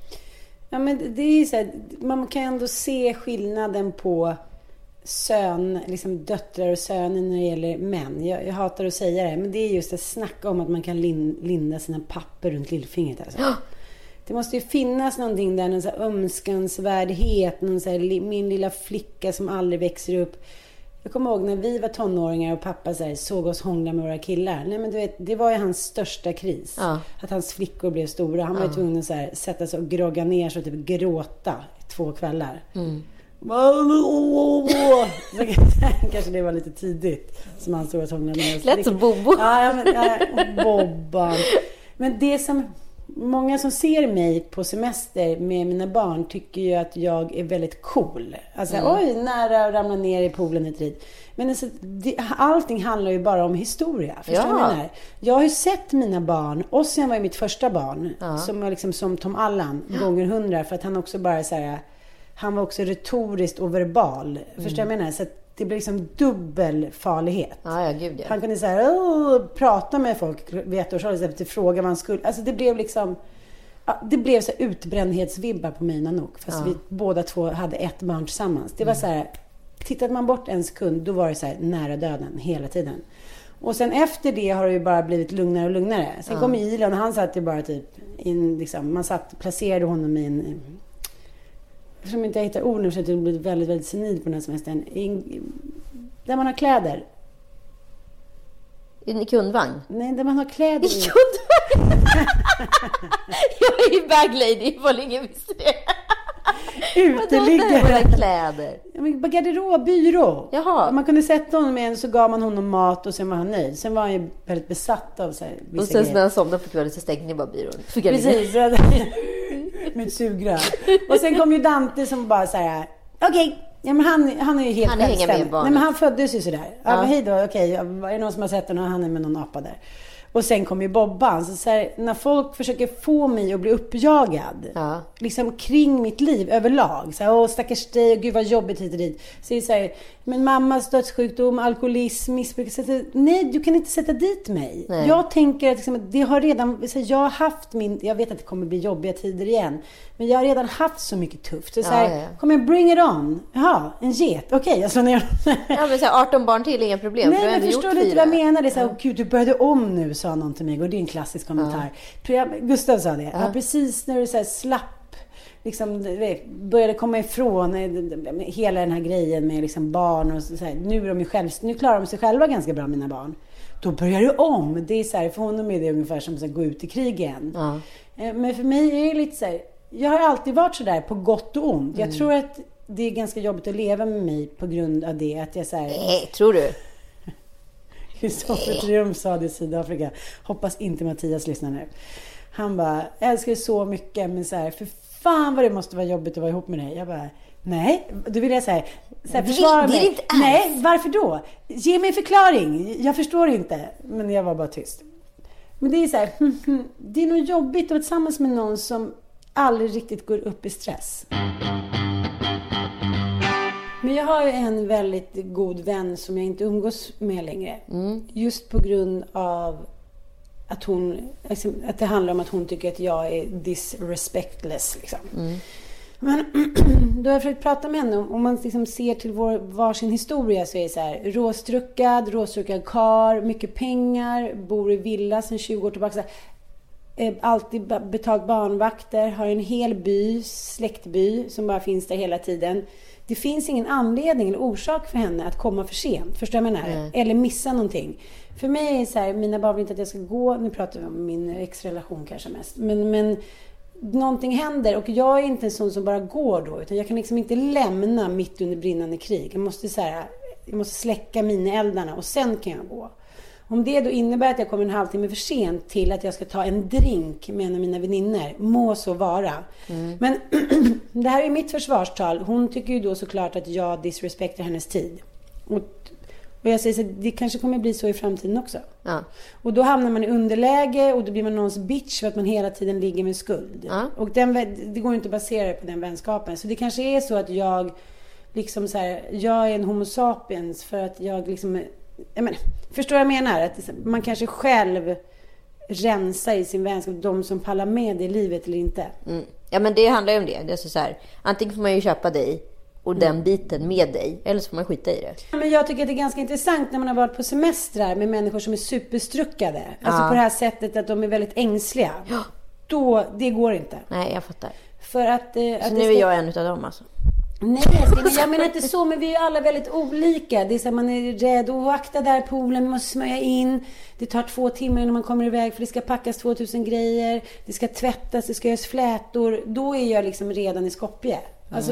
Ja, men det är så här, man kan ju ändå se skillnaden på sön, liksom döttrar och söner när det gäller män. Jag, jag hatar att säga det, men det är just att snacka om att man kan lin, linda sina papper runt lillfingret. Alltså. Det måste ju finnas någonting där, någon så här ömskansvärdhet, någon så här, min lilla flicka som aldrig växer upp. Jag kommer ihåg när vi var tonåringar och pappa så här, såg oss hångla med våra killar. Nej, men du vet, det var ju hans största kris. Ja. Att hans flickor blev stora. Han var ju tvungen att så här, sätta sig och grogga ner sig och typ gråta två kvällar. Så kanske det var lite tidigt som han med oss. Lät som Bobo. Ja, ja, men, ja, Bobban. Men det som många som ser mig på semester med mina barn tycker ju att jag är väldigt cool. Alltså, oj, nära att ramla ner i poolen ett rid. Men alltså, det, allting handlar ju bara om historia. Förstår du vad Ja. jag menar? Jag har ju sett mina barn, Ossian var ju mitt första barn, som var liksom som Tom Allan, gånger hundra, för att han också bara så här, han var också retoriskt och verbal. Förstår du vad jag menar? Så det blev liksom dubbel farlighet. Ja, ja, gud ja. Han kunde så här, prata med folk vid ettårsåldern istället för att fråga vad han skulle. Alltså det blev liksom ja, det blev så utbrändhetsvibbar på mig och Nanook. Fast vi båda två hade ett barn tillsammans. Det var så här, tittade man bort en sekund, då var det så här nära döden hela tiden. Och sen efter det har det ju bara blivit lugnare och lugnare. Sen kom Ilon och han satt ju bara typ in, liksom, man satt, placerade honom i en Eftersom jag inte hittar ord nu så att jag blivit väldigt, väldigt senil på den här semestern. I en Där man har kläder. I kundvagn? Nej, där man har kläder I kundvagn? jag är ju baglady ifall ingen visste det. Vadå, Uteliggare. våra kläder? Ja, men bara garderob, byrå. Jaha. Man kunde sätta honom i en så gav man honom mat och sen var han nöjd. Sen var han ju väldigt besatt av så här, vissa Och sen grejer. när han somnade på kvällen så stängde ni bara byrån. Precis. Med ett sugrör. Och sen kom ju Dante som bara så här. Okej. Ja, men han, han är ju helt Han självständig. Nej, men han föddes ju sådär. Ja, Ja. hej då, okej. Är det någon som har sett honom? Han är med någon apa där. Och sen kom ju Bobban. Så, så här, när folk försöker få mig att bli uppjagad. Ja. Liksom kring mitt liv överlag. Så här, Åh stackars dig, och gud vad jobbigt hit och dit. Så är det så här, men mammas dödssjukdom, alkoholism, missbruk. Så att, nej, du kan inte sätta dit mig. Nej. Jag tänker att liksom, det har redan, så här, jag har haft min, jag vet att det kommer bli jobbiga tider igen. Men jag har redan haft så mycket tufft. Så, så här, Ja, ja, ja. kom igen, bring it on. Jaha, en get. Okej, jag slår ner Ja, men så här, 18 barn till, inga problem. Nej, men förstår du fyra. vad jag menar? Det är så här, "Åh, gud, du började om nu, sa någon till mig. Och det är en klassisk kommentar. Ja. Gustav sa det. Ja. precis när du så här slapp, liksom, började komma ifrån eh, hela den här grejen med liksom barn och så, så här, nu är de ju själv, nu klarar de sig själva ganska bra, mina barn. Då börjar du om. Det är så här, för honom är det ungefär som att gå ut i krig igen. Ja. Eh, Men för mig är det lite så här, jag har alltid varit så där på gott och ont. Mm. Jag tror att det är ganska jobbigt att leva med mig på grund av det. Att jag så här, Nej, tror du? Kristoffer Triumf sa det i Sydafrika. Hoppas inte Mattias lyssnar nu. Han bara, jag älskar dig så mycket men så här, för fan vad det måste vara jobbigt att vara ihop med dig. Jag bara, nej. Då vill jag här, så här försvara mig. inte alls. Nej, varför då? Ge mig en förklaring. Jag förstår inte. Men jag var bara tyst. Men det är så här, det är nog jobbigt att vara tillsammans med någon som aldrig riktigt går upp i stress. Men jag har ju en väldigt god vän som jag inte umgås med längre. Just på grund av att hon, liksom, att det handlar om att hon tycker att jag är disrespectless. Liksom. Men då har jag försökt prata med henne. Om man liksom ser till vår, varsin historia så är det så här. Råstruckad, råstruckad kar, mycket pengar, bor i villa sedan 20 år tillbaka. Eh, alltid betalt barnvakter, har en hel by, släktby som bara finns där hela tiden. Det finns ingen anledning eller orsak för henne att komma för sent. Förstår du vad jag menar? Eller missa någonting. För mig är det så här, mina barn vill inte att jag ska gå. Nu pratar vi om min ex-relation kanske mest. Men, men någonting händer och jag är inte en sån som bara går då. Utan jag kan liksom inte lämna mitt under brinnande krig. Jag måste, så här, jag måste släcka minieldarna och sen kan jag gå. Om det då innebär att jag kommer en halvtimme för sent till att jag ska ta en drink med en av mina väninnor, må så vara. Men det här är mitt försvarstal. Hon tycker ju då såklart att jag disrespektar hennes tid. Och, och jag säger så det kanske kommer bli så i framtiden också. Ja. Och då hamnar man i underläge och då blir man någons bitch för att man hela tiden ligger med skuld. Ja. Och den, det går inte att basera det på den vänskapen. Så det kanske är så att jag liksom så här, jag är en homo sapiens för att jag liksom, jag menar, förstår vad jag menar? Att man kanske själv rensar i sin vänskap, de som pallar med i livet eller inte. Mm. Ja, men det handlar ju om det. det är så så här, antingen får man ju köpa dig och Mm. den biten med dig, eller så får man skita i det. Men jag tycker att det är ganska intressant när man har varit på semestrar med människor som är superstruckade. Alltså Ja. på det här sättet att de är väldigt ängsliga. Då, det går inte. Nej, jag fattar. För att... Eh, att Så det nu är ska- jag en utav dem alltså. Nej, jag menar inte så, men vi är ju alla väldigt olika. Det är så att man är rädd. Och akta där poolen, vi måste smörja in. Det tar två timmar innan man kommer iväg för det ska packas 2000 grejer. Det ska tvättas, det ska göras flätor. Då är jag liksom redan i Skopje. Alltså.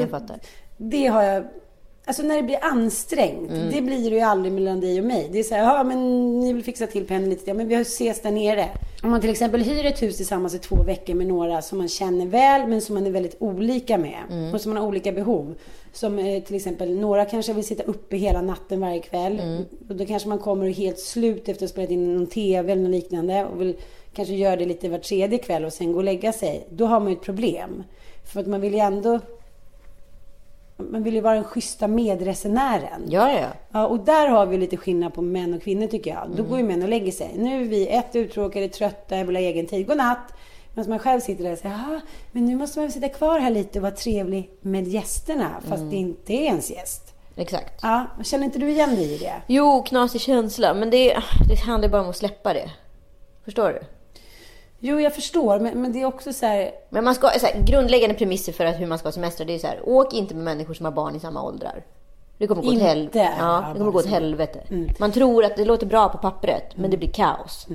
Det har jag... Alltså när det blir ansträngt, Mm. det blir det ju aldrig mellan dig och mig. Det är så här, ja men ni vill fixa till pendeln lite, ja men vi ses där nere. Om man till exempel hyr ett hus tillsammans i två veckor med några som man känner väl, men som man är väldigt olika med. Mm. Och som man har olika behov. Som eh, till exempel, några kanske vill sitta uppe hela natten varje kväll. Mm. Och då kanske man kommer helt slut efter att ha spelat in någon TV eller något liknande. Och vill kanske göra det lite var tredje kväll och sen gå och lägga sig. Då har man ju ett problem. För att man vill ju ändå man vill ju vara den schyssta medresenären. Ja, ja. Ja, och där har vi lite skillnad på män och kvinnor tycker jag. Då går ju män och lägger sig. Nu är vi ett uttråkade, trötta, jag vill ha egen tid. Godnatt! Medan man själv sitter där och säger, ja, men nu måste man sitta kvar här lite och vara trevlig med gästerna. Fast det inte är ens gäst. Exakt. Ja, känner inte du igen dig i det? Jo, knasig känsla. Men det, det handlar bara om att släppa det. Förstår du? Jo, jag förstår, men, men det är också så här... Men man ska, så här, grundläggande premisser för att hur man ska ha semester, det är så här, åk inte med människor som har barn i samma åldrar. Det kommer gå åt helvete. ja, det kommer gå åt helvete. Man tror att det låter bra på pappret, men det blir kaos.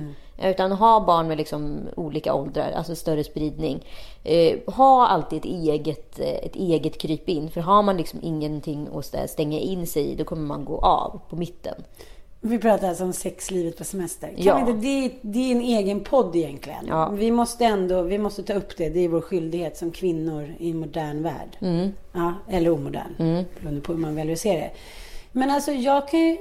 Utan ha barn med liksom olika åldrar, alltså större spridning. Eh, ha alltid ett eget, eh, ett eget krypin. För har man liksom ingenting att stä- stänga in sig i, då kommer man gå av på mitten. Vi pratar alltså om sexlivet på semester. Kan Ja. inte, det, det är en egen podd egentligen. Ja. Vi måste ändå vi måste ta upp det. Det är vår skyldighet som kvinnor i en modern värld. Mm. Ja, eller omodern. Beroende på hur man väljer att se det. Men alltså jag kan ju...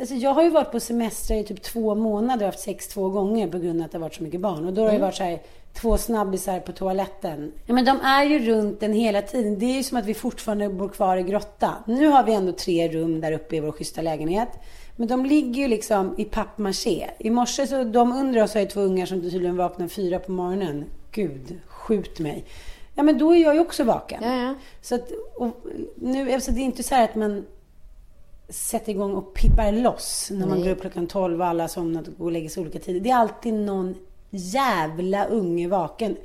Alltså jag har ju varit på semester i typ två månader och haft sex två gånger på grund av att det har varit så mycket barn. Och då har det ju varit så här, två snabbisar på toaletten. Ja, men de är ju runt den hela tiden. Det är ju som att vi fortfarande bor kvar i grotta. Nu har vi ändå tre rum där uppe i vår schyssta lägenhet. Men de ligger ju liksom i pappmaché. I morse så, de under oss har ju två ungar som tydligen vaknar fyra på morgonen. Gud, skjut mig. Ja men då är jag ju också vaken. Ja, ja. Så att, nu, alltså det är inte så här att man sätter igång och pippar loss när man Nej. går upp klockan 12 och alla har somnat och går och lägger sig olika tider. Det är alltid någon jävla unge vaken.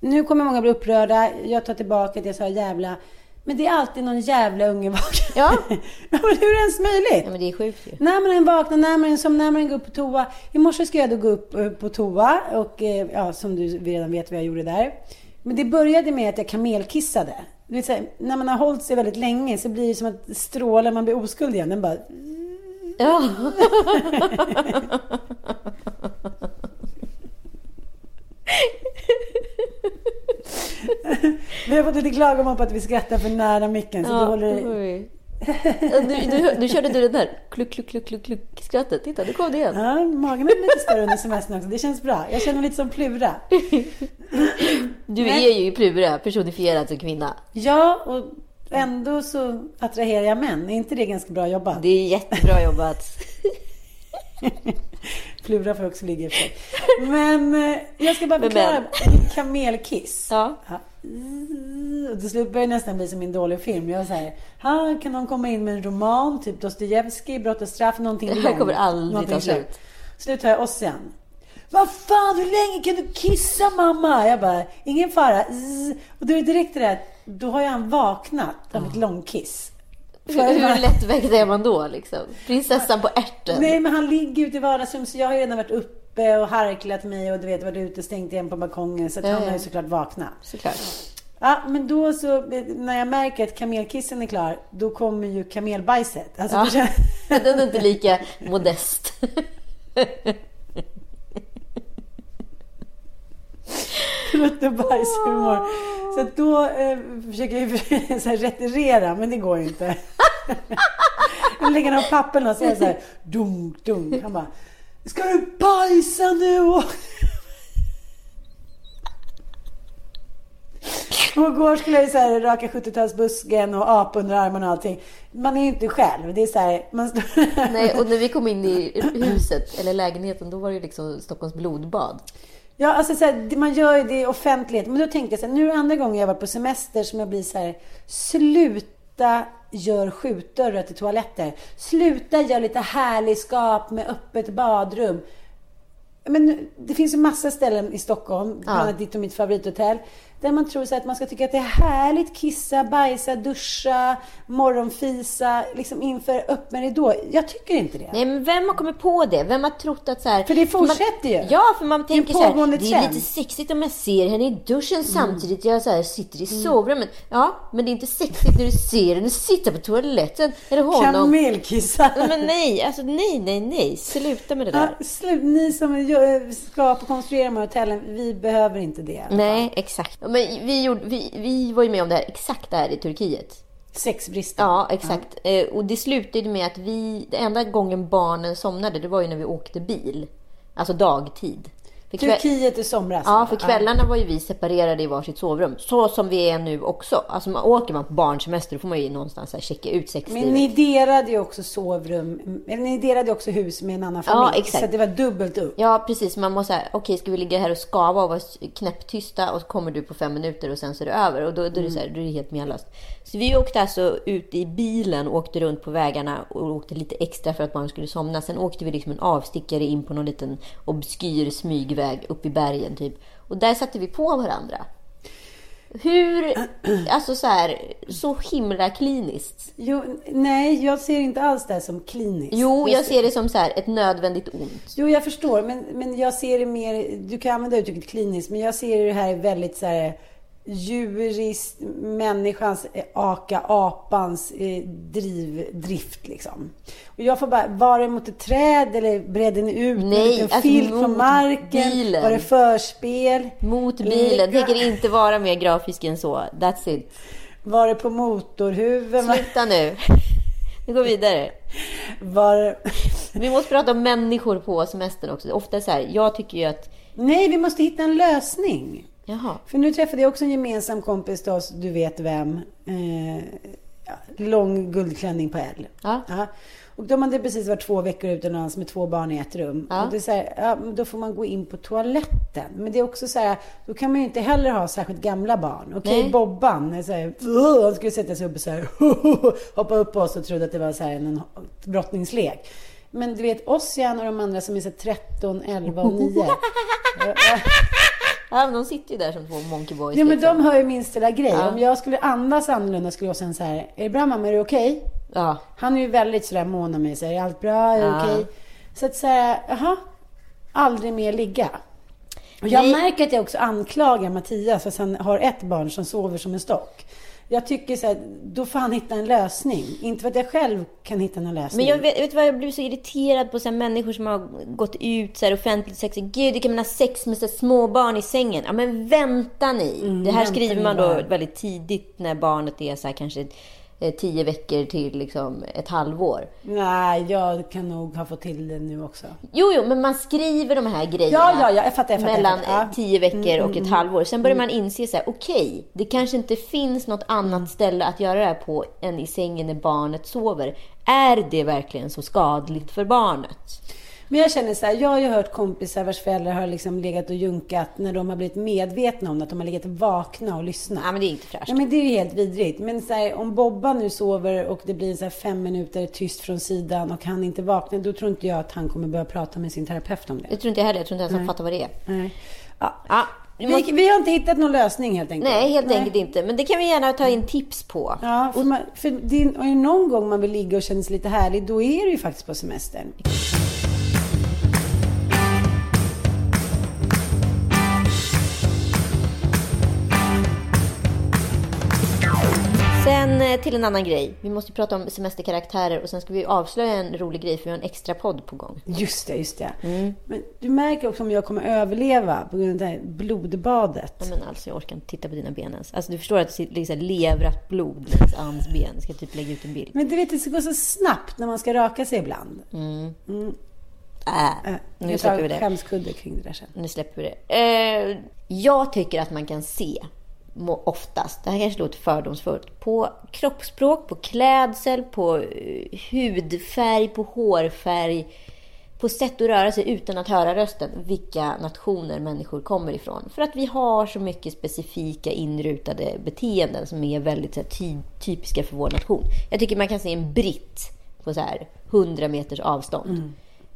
Nu kommer många bli upprörda. Jag tar tillbaka att jag sa jävla. Men det är alltid någon jävla unge vaken. Ja. men hur är det ens möjligt? Ja, men det är sjukt ju. När man än vaknar, när man än som när man än går upp på toa. I morse ska jag då gå upp eh, på toa och eh, ja, som du redan vet vad jag gjorde där. Men det började med att jag kamelkissade. Du vet, så här, när man har hållit sig väldigt länge så blir det som att strålen, man blir oskuld igen. Den bara... Ja. Vi har fått lite klagomål på att vi skrattar för nära micken. Så Ja, du håller... det. Ja, Nu, nu, nu körde du den där kluck, kluck, kluck, kluck, kluck skrattet. Titta, nu kom det igen. Ja, magen är lite större under semestern också. Det känns bra. Jag känner mig lite som Plura. Du Men- är ju Plura, personifierad som kvinna. Ja, och ändå så attraherar jag män. Är inte det ganska bra jobbat? Det är jättebra jobbat. Plura får också ligga i. Men eh, jag ska bara förklara. Kamelkiss. Ja. Och till slut börjar det nästan bli som min dåliga film. Jag säger, här kan någon komma in med en roman, typ Dostojevskij, Brott och straff, någonting Det här kommer aldrig någonting ta slut. Slut har jag Ossian. Vad fan, hur länge kan du kissa mamma? Jag bara, ingen fara. Zzz. Och då är det direkt det där, då har han vaknat av ett långkiss. Hur, hur lättväckt är man då liksom? Prinsessan på ärten. Nej, men han ligger ute i vardagsrummet så jag har redan varit uppe och harklat mig och du vet varit ute och stängt igen på balkongen så att Ja, han har ju såklart vaknat. Såklart. Ja, men då så när jag märker att kamelkissen är klar, då kommer ju kamelbajset. Alltså, Ja. du? Den är inte lika modest. Trutt och bajshumor. Så då eh, försöker jag så här, retirera, men det går ju inte. Jag lägger ner pappen och säger så här, dunk, dunk. Han bara, ska du bajsa nu? Och Och igår skulle jag så här raka 70-talsbusken och apa under armarna och allting. Man är ju inte själv. Det är så här, man står... Nej, och när vi kom in i huset, eller lägenheten, då var det ju liksom Stockholms blodbad. Ja, alltså så här, man gör ju det i offentlighet. Men då tänkte jag så här, nu är det andra gången jag var på semester som jag blir så här, sluta gör skjutdörrar till toaletter. Sluta gör lite härlig skap med öppet badrum. Men det finns ju massa ställen i Stockholm, bland annat ditt och mitt favorithotell, där man tror så att man ska tycka att det är härligt kissa, bajsa, duscha, morgonfisa, liksom inför öppen ridå. Jag tycker inte det. Nej, men vem har kommit på det? Vem har trott att så här... För det man- fortsätter ju. Ja, för man tänker så här, det är. Mm. lite sexigt om jag ser henne i duschen samtidigt jag så här sitter i sovrummet. Ja, men det är inte sexigt när du ser henne sitta på toaletten eller honom. Kamelkissa. Men nej, alltså nej, nej, nej. Sluta med det där. Ja, slut. Ni som skapar och konstruerar de här hotellen, vi behöver inte det. Nej, exakt. Men vi, gjorde, vi, vi var ju med om det här, exakt det här i Turkiet. Sexbristen. Ja, exakt. Eh, Och det slutade med att vi, den enda gången barnen somnade, det var ju när vi åkte bil. Alltså dagtid. För kväll- Turkiet i somras. Ja, för kvällarna var ju vi separerade i varsitt sovrum. Så som vi är nu också. Alltså man, åker man på barnsemester då får man ju någonstans här checka ut sexlivet. Men ni delade ju också sovrum, eller ni delade ju också hus med en annan familj. Ja, exakt. Så det var dubbelt upp. Ja, precis. Man måste säga, okej, ska vi ligga här och skava och vara knäpptysta och så kommer du på fem minuter och sen så är det över. Och då, då är det så här, då är det helt menlöst. Så vi åkte alltså ut i bilen och åkte runt på vägarna och åkte lite extra för att barnen skulle somna. Sen åkte vi liksom en avstickare in på någon liten obskyr smygväg upp i bergen typ. Och där satte vi på varandra. Hur, alltså så här, så himla kliniskt. Jo, nej, jag ser inte alls det här som kliniskt. Jo, jag ser det som så här, ett nödvändigt ont. Jo, jag förstår, men, men jag ser det mer... Du kan använda uttrycket kliniskt, men jag ser det här väldigt så här djuriskt, människans, eh, aka apans eh, driv, drift liksom. Och jag får bara, var det mot ett träd eller bredde den ut Nej, en liten alltså filt mot marken? bilen. Var det förspel? Mot bilen. Ligga- Tänker inte vara mer grafisk än så. That's it. Var det på motorhuven? Sluta nu. Vi går vidare. var det... Vi måste prata om människor på semestern också. Ofta så här, jag tycker ju att... Nej, vi måste hitta en lösning. Jaha. För nu träffade jag också en gemensam kompis till oss, du vet vem. Eh, ja, lång guldklänning på L. Ja. Och de hade precis varit två veckor utomlands med två barn i ett rum. Ja. Och det är så här, ja, då får man gå in på toaletten. Men det är också så här, då kan man ju inte heller ha särskilt gamla barn. Okej, Nej. Bobban, är så här, "Åh", han skulle sätta sig upp och så här, hoppa upp på oss och trodde att det var så här en brottningslek. Men du vet, Ossian och de andra som är så här 13, 11 och 9. Ja, men de sitter ju där som två monkey boys. Ja, men liksom. de hör ju minst lilla grej. Ja. Om jag skulle andas annorlunda skulle jag säga så här, är det bra mamma, är det okej? Ja. Han är ju väldigt sådär mån om mig, så här, är allt bra, är det Ja. okej? Så att säga, jaha, aldrig mer ligga. Och jag Nej. märker att jag också anklagar Mattias att han har ett barn som sover som en stock. Jag tycker så här, då får han hitta en lösning. Inte för att jag själv kan hitta någon lösning. Men jag vet, vet vad, jag blir så irriterad på så här människor som har gått ut så här offentligt här, Gud, det kan man ha sex med så här små barn i sängen. Ja, men vänta ni. det här Mm, skriver man då väldigt tidigt när barnet är så här kanske tio veckor till liksom ett halvår. Nej, jag kan nog ha fått till det nu också. Jo, jo, men man skriver de här grejerna Ja, ja, ja, jag fattar, jag fattar, jag mellan fattar. Ja. Mm, eh, tio veckor och ett halvår. Sen börjar man inse så här, okej, det kanske inte finns något annat Mm. ställe att göra det här på än i sängen när barnet sover. Är det verkligen så skadligt för barnet? Men jag känner så här, jag har ju hört kompisar vars föräldrar har liksom legat och junkat när de har blivit medvetna om att de har legat vakna och lyssnat. Ja, men det är inte fräscht. Ja, men det är ju helt vidrigt. Men så här, om Bobba nu sover och det blir så här fem minuter tyst från sidan och han inte vaknar, då tror inte jag att han kommer börja prata med sin terapeut om det. Jag tror inte jag heller. Jag tror inte ens han fattar vad det är. Nej. Ja. Ja, Vi, vi har inte hittat någon lösning helt enkelt. Nej, helt enkelt inte. Men det kan vi gärna ta in tips på. Ja, för, man, för det är, är det någon gång man vill ligga och känna sig lite härlig, då är det ju faktiskt på semestern. Sen eh, till en annan grej. Vi måste prata om semesterkaraktärer och sen ska vi avslöja en rolig grej för vi har en extra podd på gång. Just det, just det. Men du märker också om jag kommer överleva på grund av det här blodbadet. Nej, men alltså jag orkar inte titta på dina ben ens. Alltså du förstår att det ligger levrat blod längs Anns ben. Jag ska typ lägga ut en bild. Men du vet, det ska gå så snabbt när man ska raka sig ibland. Äh, Äh, nu släpper vi det. skämskudde kring det där sen. Nu släpper vi det. Eh, jag tycker att man kan se oftast, det här kanske låter fördomsfullt, på kroppsspråk, på klädsel, på eh, hudfärg, på hårfärg, på sätt att röra sig utan att höra rösten, vilka nationer människor kommer ifrån. För att vi har så mycket specifika inrutade beteenden som är väldigt så här, ty- typiska för vår nation. Jag tycker man kan se en britt på så här 100 meters avstånd.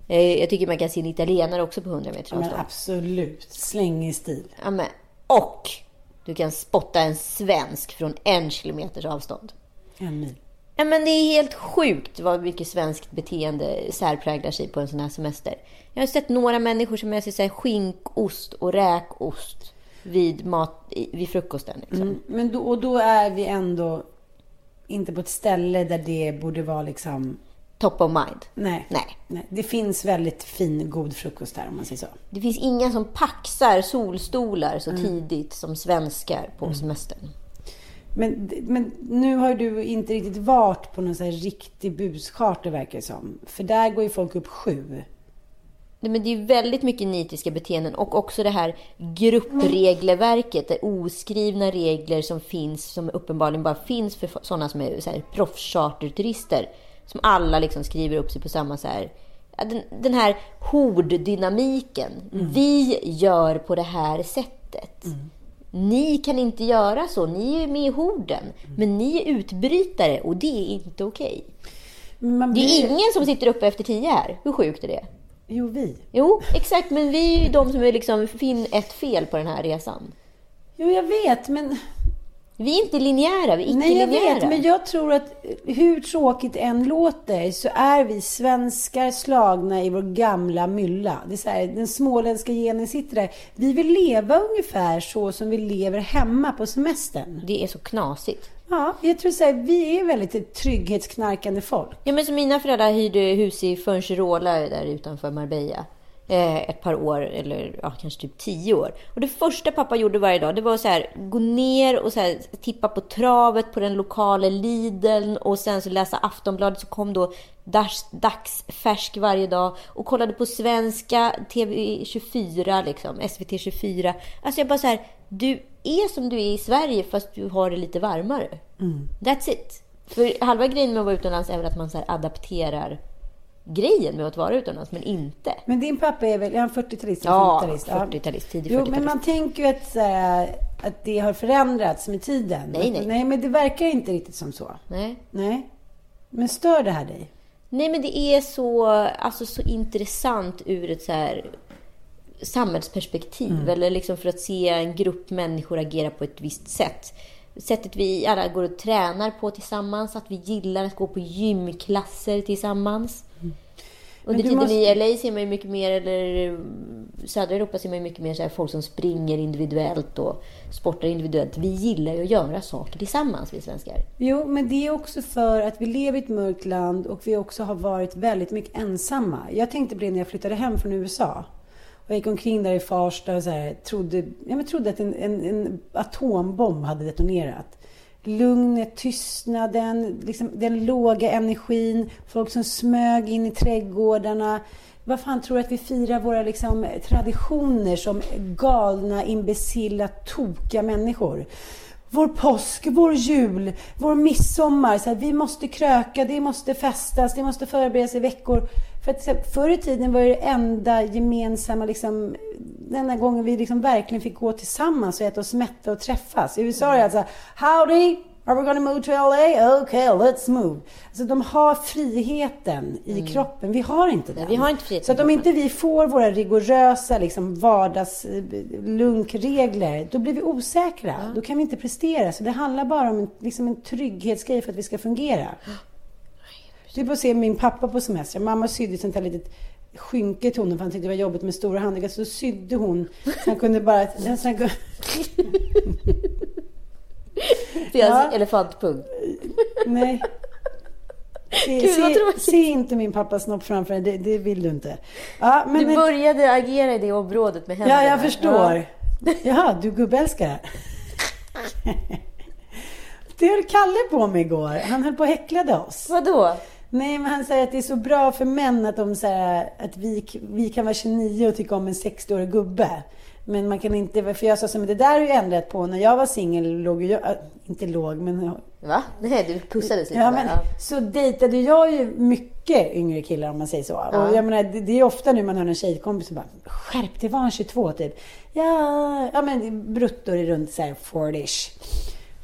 Eh, Jag tycker man kan se en italienare också på 100 meters Ja, avstånd. absolut. Slängig stil. Ja, men, och du kan spotta en svensk från en kilometers avstånd. En mil. Ja, men det är helt sjukt vad mycket svenskt beteende särpräglar sig på en sån här semester. Jag har sett några människor som sig så här skinkost och räkost vid, mat, vid frukosten. Liksom. Mm. Men då, och då är vi ändå inte på ett ställe där det borde vara liksom... Top of mind. Nej. Nej. Nej. Det finns väldigt fin, god frukost där om man säger så. Det finns inga som paxar solstolar så tidigt som svenskar på semestern. Men, men nu har du inte riktigt varit på någon sån här riktig buscharta verkar det som. För där går ju folk upp sju. Nej, men det är väldigt mycket nitiska beteenden och också det här gruppregelverket, det oskrivna regler som finns, som uppenbarligen bara finns för sådana som är så här proffscharterturister. Som alla liksom skriver upp sig på samma så här, den, den här horddynamiken. Vi gör på det här sättet. Ni kan inte göra så, ni är med i horden. Men ni är utbrytare och det är inte okej. Man Det är blir- ingen som sitter uppe efter tio här. Hur sjukt är det? Jo, vi. Jo, exakt. Men vi är ju de som är liksom finn ett fel på den här resan. Jo, jag vet, men Vi är inte linjära, vi är Nej, jag icke-linjära. vet, men jag tror att hur tråkigt än låter så är vi svenskar slagna i vår gamla mylla. Det är så här, den småländska genen sitter där. Vi vill leva ungefär så som vi lever hemma på semestern. Det är så knasigt. Ja, jag tror så här, vi är väldigt trygghetsknarkande folk. Ja, men så mina föräldrar hyrde hus i Fuengirola där utanför Marbella. Eh, ett par år, eller ja, kanske typ tio år. Och det första pappa gjorde varje dag, det var så här, gå ner och så här, tippa på travet på den lokala Lidl och sen så läsa Aftonbladet så kom då dags, dagsfärsk varje dag och kollade på svenska TV24, liksom, SVT 24. Alltså jag bara så här, du är som du är i Sverige fast du har det lite varmare. That's it. För halva grejen med att vara utomlands är väl att man så adapterar grejen med att vara utomlands, men inte. Men din pappa är väl, är han 40-talist? Ja, 50-talist? 40-talist, tidig Jo, 40-talist. men man tänker ju att, här, att det har förändrats med tiden. Nej, nej. Nej, men det verkar inte riktigt som så. Nej. Nej. Men stör det här dig? Nej, men det är så, alltså, så intressant ur ett så här samhällsperspektiv. Eller liksom för att se en grupp människor agera på ett visst sätt. Sättet vi alla går och tränar på tillsammans. Att vi gillar att gå på gymklasser tillsammans. Under du tiden måste- i LA ser man ju mycket mer, eller södra Europa ser man ju mycket mer så här, folk som springer individuellt och sportar individuellt. Vi gillar ju att göra saker tillsammans, vi svenskar. Jo, men det är också för att vi lever i ett mörkt land och vi också har varit väldigt mycket ensamma. Jag tänkte på det när jag flyttade hem från USA. Jag gick omkring där i Farsta och så här, trodde, ja, men trodde att en, en, en atombomb hade detonerat. Lugnet, tystnaden, liksom den låga energin, folk som smög in i trädgårdarna. Vad fan tror du att vi firar våra liksom, traditioner som galna, imbecilla, tokiga människor? Vår påsk, vår jul, vår midsommar. Så här, vi måste kröka, det måste festas, det måste förberedas i veckor. För att, förr i tiden var det enda gemensamma, liksom, den enda gången vi liksom verkligen fick gå tillsammans och äta oss mätta och träffas. I USA är det alltså, howdy, are we gonna move to LA? Okay, let's move. Alltså de har friheten i kroppen. Vi har inte den. vi har inte friheten Så att om inte vi får våra rigorösa liksom, vardagslunkregler, då blir vi osäkra. Då kan vi inte prestera. Så det handlar bara om en, liksom en trygghetsgrej för att vi ska fungera. Du får se min pappa på semester. Mamma sydde ett sånt här litet skynke till honom för han tyckte det var jobbigt med stora handdunkar. Så sydde hon så han kunde bara... Så han kunde, Deras Ja. elefantpung. nej. Se, Gud, se, se inte min pappas snopp framför dig. Det, det vill du inte. Ja, men, Du började agera i det området med händerna. Ja, jag förstår. Jaha, du gubbälskare. Det höll Kalle på med igår. Han höll på och häcklade oss. Vadå? Nej, men han säger att det är så bra för män att, de, så här, att vi, vi kan vara 29 och tycka om en 60-årig gubbe. Men man kan inte, för jag sa så, men det där har ju ändrat på. När jag var singel låg jag, äh, inte låg, men Va? Nej, du pussades lite Ja, men, så dejtade jag ju mycket yngre killar om man säger så. Och jag menar, det, det är ofta nu man hör en tjejkompis som bara Skärp dig, var han 22 typ? Ja, ja men brutto är runt så här 40ish.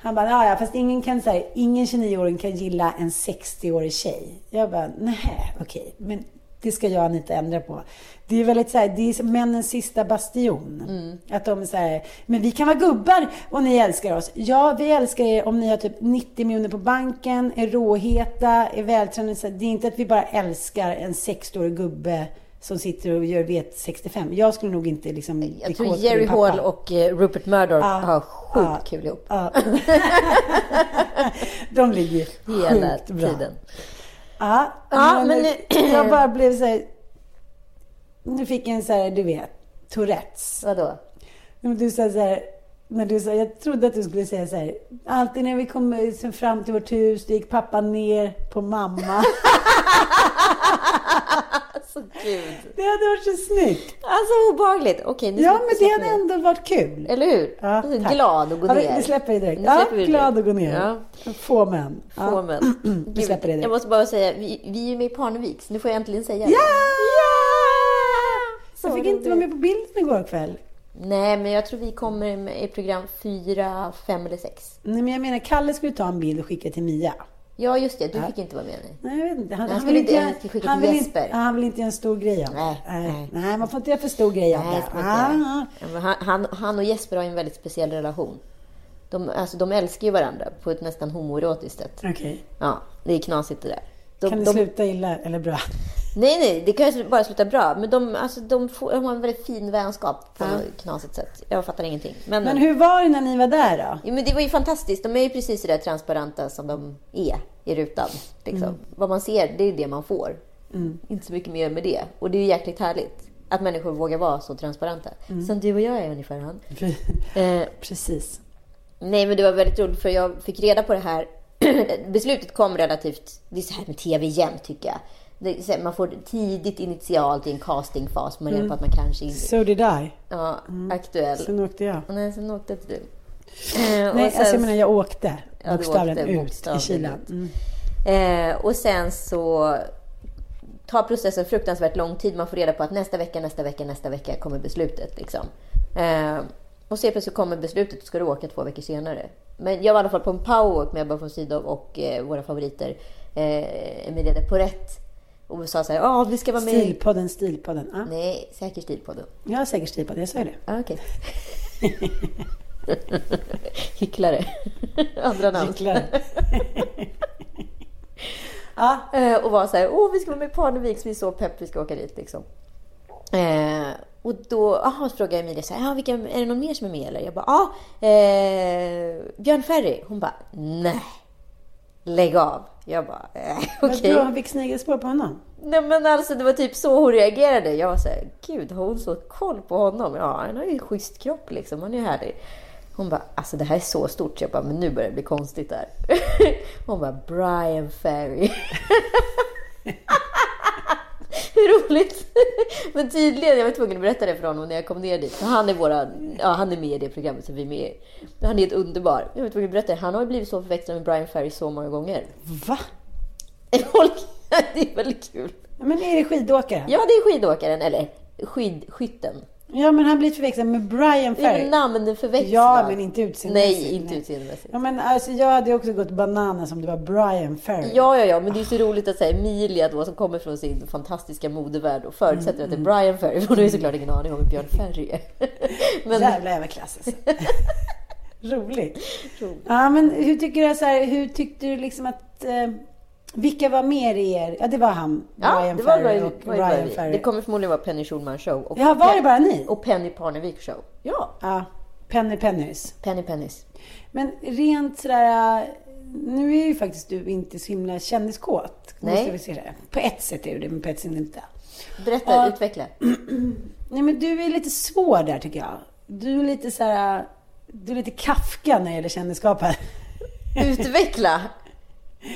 Han bara, ja, fast ingen kan säga, ingen 29-åring kan gilla en 60-årig tjej. Jag bara, nej, okej, men det ska jag inte ändra på. Det är väldigt så här, det är männens sista bastion. Att de säger, men vi kan vara gubbar och ni älskar oss. Ja, vi älskar er om ni har typ 90 miljoner på banken, är råheta, är vältränade. Det är inte att vi bara älskar en 60-årig gubbe som sitter och gör vet 65. Jag skulle nog inte liksom Jag tror Jerry. Hall och eh, Rupert Murdoch Ja. har sjukt Ja. kul ihop. Ja. De ligger Hela sjukt bra. tiden. Ja, Ja, men, men- jag bara blev så här... Nu fick jag en så här, du vet, Tourettes. Vadå? Du sa så här, när du sa, jag trodde att du skulle säga så här, alltid när vi kom så fram till vårt hus, då gick pappa ner på mamma. Alltså gud. Det hade varit så snyggt. Alltså obehagligt. Okej, nu Ja, men det hade vi. ändå varit kul. Eller hur? Ja, tack. glad och gå ja, vi- ner. Släpper det direkt. Nu Ja, vi det glad att gå ner. Ja. Få män. Få Ja. män. Vi släpper det direkt. jag måste bara säga, vi, vi är med i Parneviks. Nu får jag äntligen säga Ja! det. Jag fick inte vara med på bilden igår kväll. Nej, men jag tror vi kommer i program fyra, fem eller sex. Nej, men jag menar, Kalle skulle ta en bild och skicka till Mia. Ja, just det. Du fick inte vara med. Nej. Jag vet inte. Han, Han han vill inte göra- skicka han till vill Jesper. inte, han vill inte göra en stor grej av. Nej, nej. nej. nej, man får inte göra för stor grej av det. Ah, Ja, han, han, han och Jesper har en väldigt speciell relation. De, alltså, de älskar ju varandra på ett nästan homoerotiskt sätt. Okej. Ja, det är knasigt det där. De, Kan det de, sluta illa eller bra? Nej, nej, det kan ju bara sluta bra. Men de, alltså, de, får, de har en väldigt fin vänskap på Ja. något knasigt sätt. Jag fattar ingenting. Men, Men hur var det när ni var där då? Ja, men det var ju fantastiskt. De är ju precis så där transparenta som de är i rutan. Liksom. Mm. Vad man ser, det är det man får. Inte så mycket mer med det. Och det är ju jäkligt härligt att människor vågar vara så transparenta. Mm. Som du och jag är ungefär, han. Eh, Precis. nej, men det var väldigt roligt för jag fick reda på det här. Beslutet kom relativt... Det är så här med tv jämt, tycker jag. Det man får tidigt initialt i en castingfas. Man reda på att man kanske inte So did I. ja, aktuell. Sen åkte jag. Nej, sen åkte inte du. Eh, Nej, sen- alltså jag menar jag åkte. Ja, Bokstavligen åkte ut bokstavligen i kylan. Mm. Eh, och sen så tar processen fruktansvärt lång tid. Man får reda på att nästa vecka, nästa vecka, nästa vecka kommer beslutet. Liksom. Eh, och så plötsligt kommer beslutet och ska du åka två veckor senare. Men jag var i alla fall på en powerwalk med Ebba von Sydow och eh, våra favoriter eh, Emilia de Porrette. Och sa så här, ja vi ska vara med. Stilpodden, stilpodden. Ja. Nej, säker stil på det. Jag har säkert stilpodd, jag sa ju det. Ah, okej. Hycklare. Andra namn. Hycklare. ja, Eh, och var så här, åh vi ska vara med i Parnevik, så vi är så pepp, vi ska åka dit liksom. Eh, och då aha, frågade Emilia så här, vilka, är det någon mer som är med eller? Jag bara, ja, ah, eh, Björn Ferry. Hon bara, nej, lägg av. Jag bara, eh, vad okej. tror han fick snigelspår på honom? Nej men alltså det var typ så hon reagerade. Jag var så här, gud har hon så koll på honom? Ja, han har ju en schysst kropp liksom, han är ju härlig. Hon bara, alltså det här är så stort. Jag bara, men nu börjar det bli konstigt där. Hon bara, Brian Ferry. Hur roligt! Men tydligen, jag var tvungen att berätta det för honom när jag kom ner dit. För Han är, våra, ja, han är med i det programmet som vi är med i. Han är helt underbar. Jag var tvungen att berätta det. Han har ju blivit så förväxlad med Brian Ferry så många gånger. Va? Det är väldigt kul. Men är det skidåkare? Ja, det är skidåkaren, eller skidskytten. Ja, men han blir förväxlad med Brian Ferry. väl namnförväxlat? Ja, men inte utseendemässigt. Nej, inte utseendemässigt. Ja, men alltså jag hade också gått bananas om det var Brian Ferry. Ja, ja, ja, men det är så roligt att säga Emilia då som kommer från sin fantastiska modevärld och förutsätter att det är Brian Ferry. För hon har ju såklart ingen aning om vem Björn Ferry är. Men Jävla överklass alltså. Roligt. Ja, men hur tycker du så här, hur tyckte du liksom att eh, vilka var mer i er? Ja, det var han, ja, Brian det var, Ferry och Brian Ferry. Det kommer förmodligen vara Penny Schulman show. Och Ja, var det bara ni? Och Penny Parnevik show. Ja, Ja, Penny Pennys. Penny Pennys. Men rent sådär, nu är ju faktiskt du inte så himla kändiskåt. Nej. Måste vi se det. På ett sätt är du det, men på ett sätt inte. Berätta, Ja. utveckla. Nej, men du är lite svår där tycker jag. Du är lite så här, du är lite Kafka när det gäller kändisskapet. Utveckla!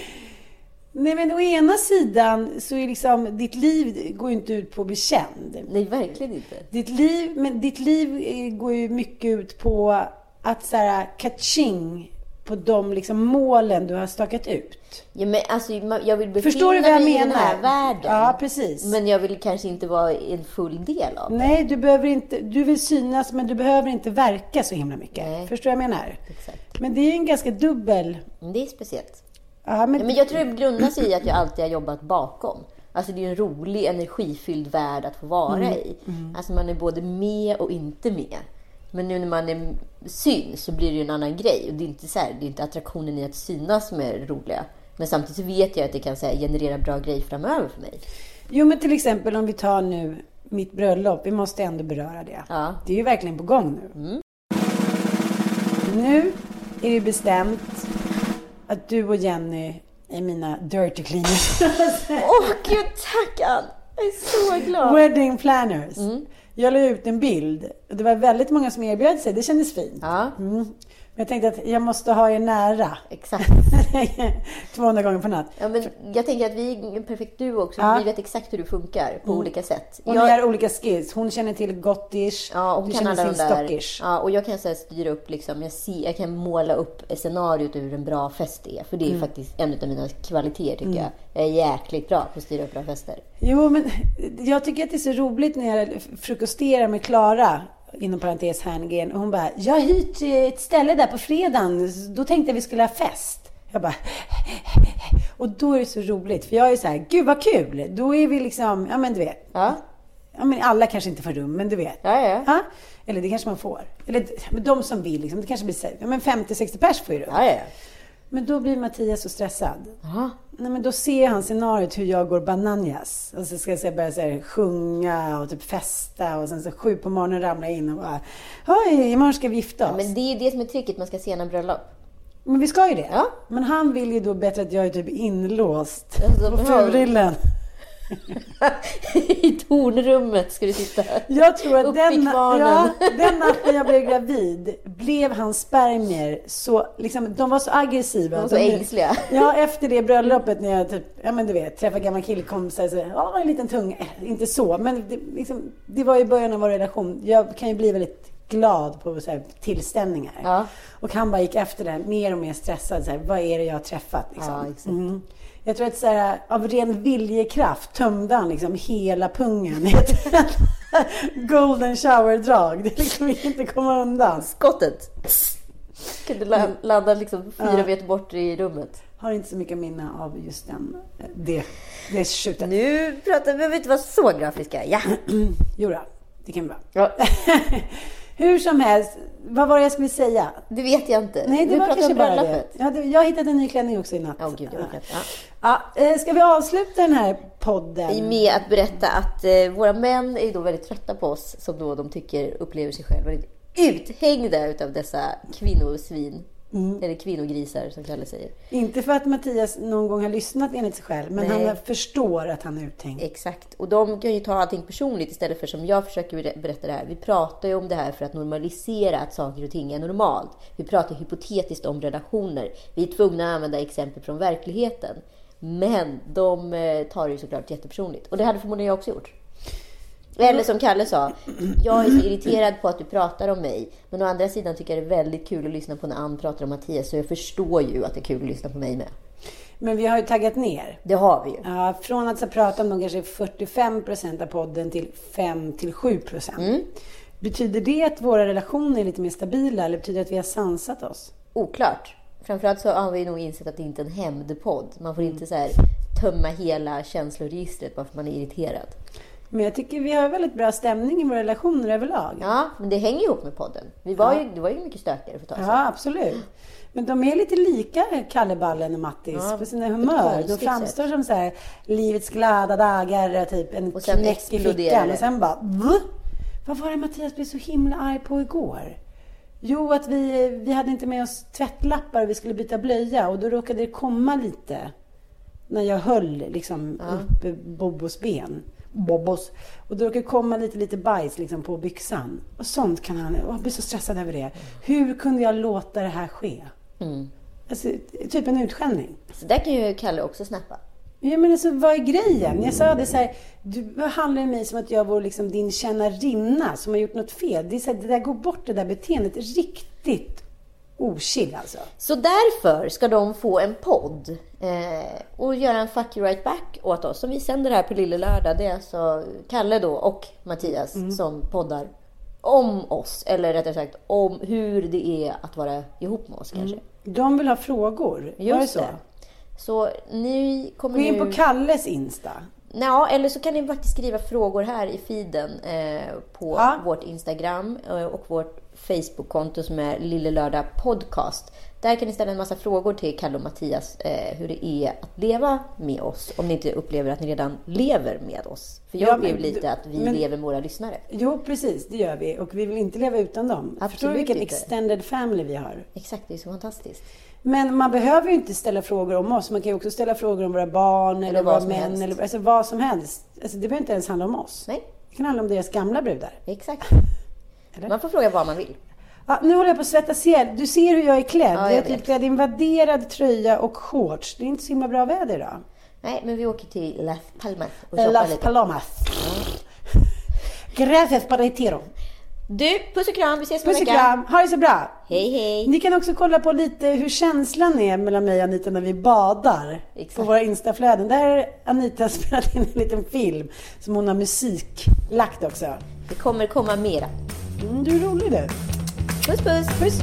Nej, men å ena sidan så är liksom, ditt liv går ju inte ut på att bli känd. Nej, verkligen inte. Ditt liv, men ditt liv eh, går ju mycket ut på att så här, catching på de liksom målen du har stakat ut. Ja, men alltså, jag vill befinna Förstår du vad jag mig i den här menar? världen. Ja, precis. Men jag vill kanske inte vara en full del av det. Nej, du behöver inte, du vill synas men du behöver inte verka så himla mycket. Nej. Förstår du vad jag menar? Exakt. Men det är ju en ganska dubbel... Det är speciellt. Ja, men, men jag tror det grundar sig i att jag alltid har jobbat bakom. Alltså det är ju en rolig, energifylld värld att få vara Mm. i. Alltså man är både med och inte med. Men nu när man är syns så blir det ju en annan grej. Och det är inte, så här, det är inte attraktionen i att synas som är roliga. Men samtidigt vet jag att det kan här, generera bra grejer framöver för mig. Jo, men till exempel om vi tar nu mitt bröllop. Vi måste ändå beröra det. Ja. Det är ju verkligen på gång nu. Nu är det bestämt att du och Jenny är mina dirty cleaners. Åh gud, tack Ann! Jag är så glad. Wedding planners. Mm. Jag la ut en bild. Det var väldigt många som erbjöd sig. Det kändes fint. Ja, Mm. Jag tänkte att jag måste ha er nära. exakt. 200 gånger per natt. Ja, men jag tänker att vi är en perfekt duo också. Ja. Vi vet exakt hur du funkar på olika sätt. Och Jag- har olika skills. Hon känner till gottish. Ja, och du kan känner till stockish. Ja, och jag kan så här styra upp liksom, jag, ser, jag kan måla upp scenariot hur en bra fest är. För det är Mm. faktiskt en av mina kvaliteter tycker jag. Jag är jäkligt bra på att styra upp bra fester. Jo, men jag tycker att det är så roligt när jag frukosterar med Klara, inom parentes Herngren, och hon bara, jag har hyrt eh, ett ställe där på fredagen, då tänkte jag vi skulle ha fest. Jag bara, och då är det så roligt, för jag är så här, gud vad kul, då är vi liksom, ja men du vet, Ja, ja men alla kanske inte får rum, men du vet. Ja, ja. Eller det kanske man får. Eller men de som vill, liksom, det kanske blir ja, men 50-60 pers får ju rum. Ja, ja. Men då blir Mattias så stressad. Jaha. Nej, men då ser han scenariot hur jag går bananas. Och så ska jag börja så här, sjunga och typ festa och sen så sju på morgonen ramla in och bara Oj, imorgon ska vi gifta oss. Men det är det som är tricket, man ska se en bröllop. Men vi ska ju det. Ja. Men han vill ju då bättre att jag är typ inlåst Alltså, på ja. Furillen. I tornrummet ska du sitta. Jag tror att den, ja, den natten jag blev gravid blev hans spermier så, liksom, de var så aggressiva. De var så De- ängsliga. Ja, efter det bröllopet när jag typ, ja men du vet, träffade gamla killkompisar så, ja en liten tung, eh, inte så, men det, liksom, det var i början av vår relation. Jag kan ju bli väldigt glad på så här, tillställningar. Ja. Och han bara gick efter det, mer och mer stressad. Så här, vad är det jag har träffat? Liksom. Ja. Mm. Jag tror att så här, av ren viljekraft tömde han liksom hela pungen i ett golden shower-drag. Det liksom inte komma undan. Skottet. Kunde la- landa liksom fyra Ja. meter bort i rummet. Har inte så mycket minne av just den, det, det skjutet. Nu pratar vi, behöver inte vara så grafiska. Ja. Jo då, det kan vi vara. ja. Hur som helst, vad var det jag skulle säga? Det vet jag inte. Nej, det vi var kanske bara det. Ja. Jag har hittat en ny klänning också i natt. Åh gud, jag inte. Ja. Ja, eh, ska vi avsluta den här podden? Med att berätta att eh, våra män är då väldigt trötta på oss som då de tycker upplever sig själva uthängda utav dessa kvinnosvin. Mm. Eller kvinnogrisar som Kalle säger. Inte för att Mattias någon gång har lyssnat enligt sig själv, men Nej. han förstår att han är uthängd. Exakt. Och de kan ju ta allting personligt istället för som jag försöker ber- berätta det här. Vi pratar ju om det här för att normalisera att saker och ting är normalt. Vi pratar hypotetiskt om relationer. Vi är tvungna att använda exempel från verkligheten. Men de eh, tar det ju såklart jättepersonligt. Och det hade förmodligen jag också gjort. Eller som Kalle sa, jag är så irriterad på att du pratar om mig. Men å andra sidan tycker jag det är väldigt kul att lyssna på när Ann pratar om Mattias. Så jag förstår ju att det är kul att lyssna på mig med. Men vi har ju taggat ner. Det har vi ju. Ja, från att så prata om de kanske 45 procent av podden till 5 till 7 procent. Mm. Betyder det att våra relationer är lite mer stabila eller betyder det att vi har sansat oss? Oklart. Framförallt så har vi nog insett att det inte är en hämndpodd. Man får inte så här tömma hela känsloregistret bara för att man är irriterad. Men jag tycker vi har väldigt bra stämning i våra relationer överlag. Ja, men det hänger ihop med podden. Vi var ju, det var ju mycket stökigare för ett tag sedan. Ja, absolut. Men de är lite lika Kalleballen och Mattis Ja, på sina humör. De framstår som så här, livets glada dagar, typ en Och knäck i fickan. Och sen bara, "Va? Vad var det Mattias blev så himla arg på igår? Jo, att vi, vi hade inte med oss tvättlappar och vi skulle byta blöja och då råkade det komma lite när jag höll liksom upp Bobos ben. Bobos. Och det komma lite, lite bajs liksom på byxan. Och sånt kan han... Och jag blir så stressad över det. Hur kunde jag låta det här ske? Alltså, typ en utskällning. Så där kan ju Kalle också snappa. Ja, men alltså, vad är grejen? Jag sa det så här, du behandlar mig som att jag vore liksom din tjänarinna som har gjort något fel. Det, är så här, det där går bort, det där beteendet. Riktigt ochill alltså. Så därför ska de få en podd eh, och göra en fuck you right back åt oss. Som vi sänder här på Lille Lördag. Det är alltså Kalle då och Mattias Mm. som poddar om oss. Eller rättare sagt om hur det är att vara ihop med oss kanske. De vill ha frågor. Var det Just så? det. Så ni kommer Gå in nu... på Kalles Insta. Ja, eller så kan ni faktiskt skriva frågor här i feeden eh, på Ja. vårt Instagram eh, och vårt Facebook-konto som är Lille Lördag Podcast. Där kan ni ställa en massa frågor till Kalle och Mattias eh, hur det är att leva med oss om ni inte upplever att ni redan lever med oss. För jag Ja, upplever lite du- att vi men- lever med våra lyssnare. Jo, precis. Det gör vi. Och vi vill inte leva utan dem. Absolut Förstår du vilken inte. extended family vi har? Exakt, det är så fantastiskt. Men man behöver ju inte ställa frågor om oss. Man kan ju också ställa frågor om våra barn eller, vad våra män. helst. Eller, alltså vad som helst. Alltså, det behöver inte ens handla om oss. Nej, Det kan handla om deras gamla brudar. exakt. Eller? Man får fråga vad man vill. Ja, nu håller jag på att svettas ihjäl. Du ser hur jag är klädd. Ja, jag jag är typ klädd i en vadderad tröja och shorts. Det är inte så himla bra väder idag. Nej, men vi åker till Las Palmas och shoppar Las lite. Palomas. Gracias para retiro. Du, puss och kram. Vi ses Puss och kram. Ha det så bra. Hej, hej. Ni kan också kolla på lite hur känslan är mellan mig och Anita när vi badar. Exakt. På våra Instaflöden. Där har Anita spelat in en liten film som hon har musiklagt också. Det kommer komma mera. Du är rolig du. Puss, puss. Puss.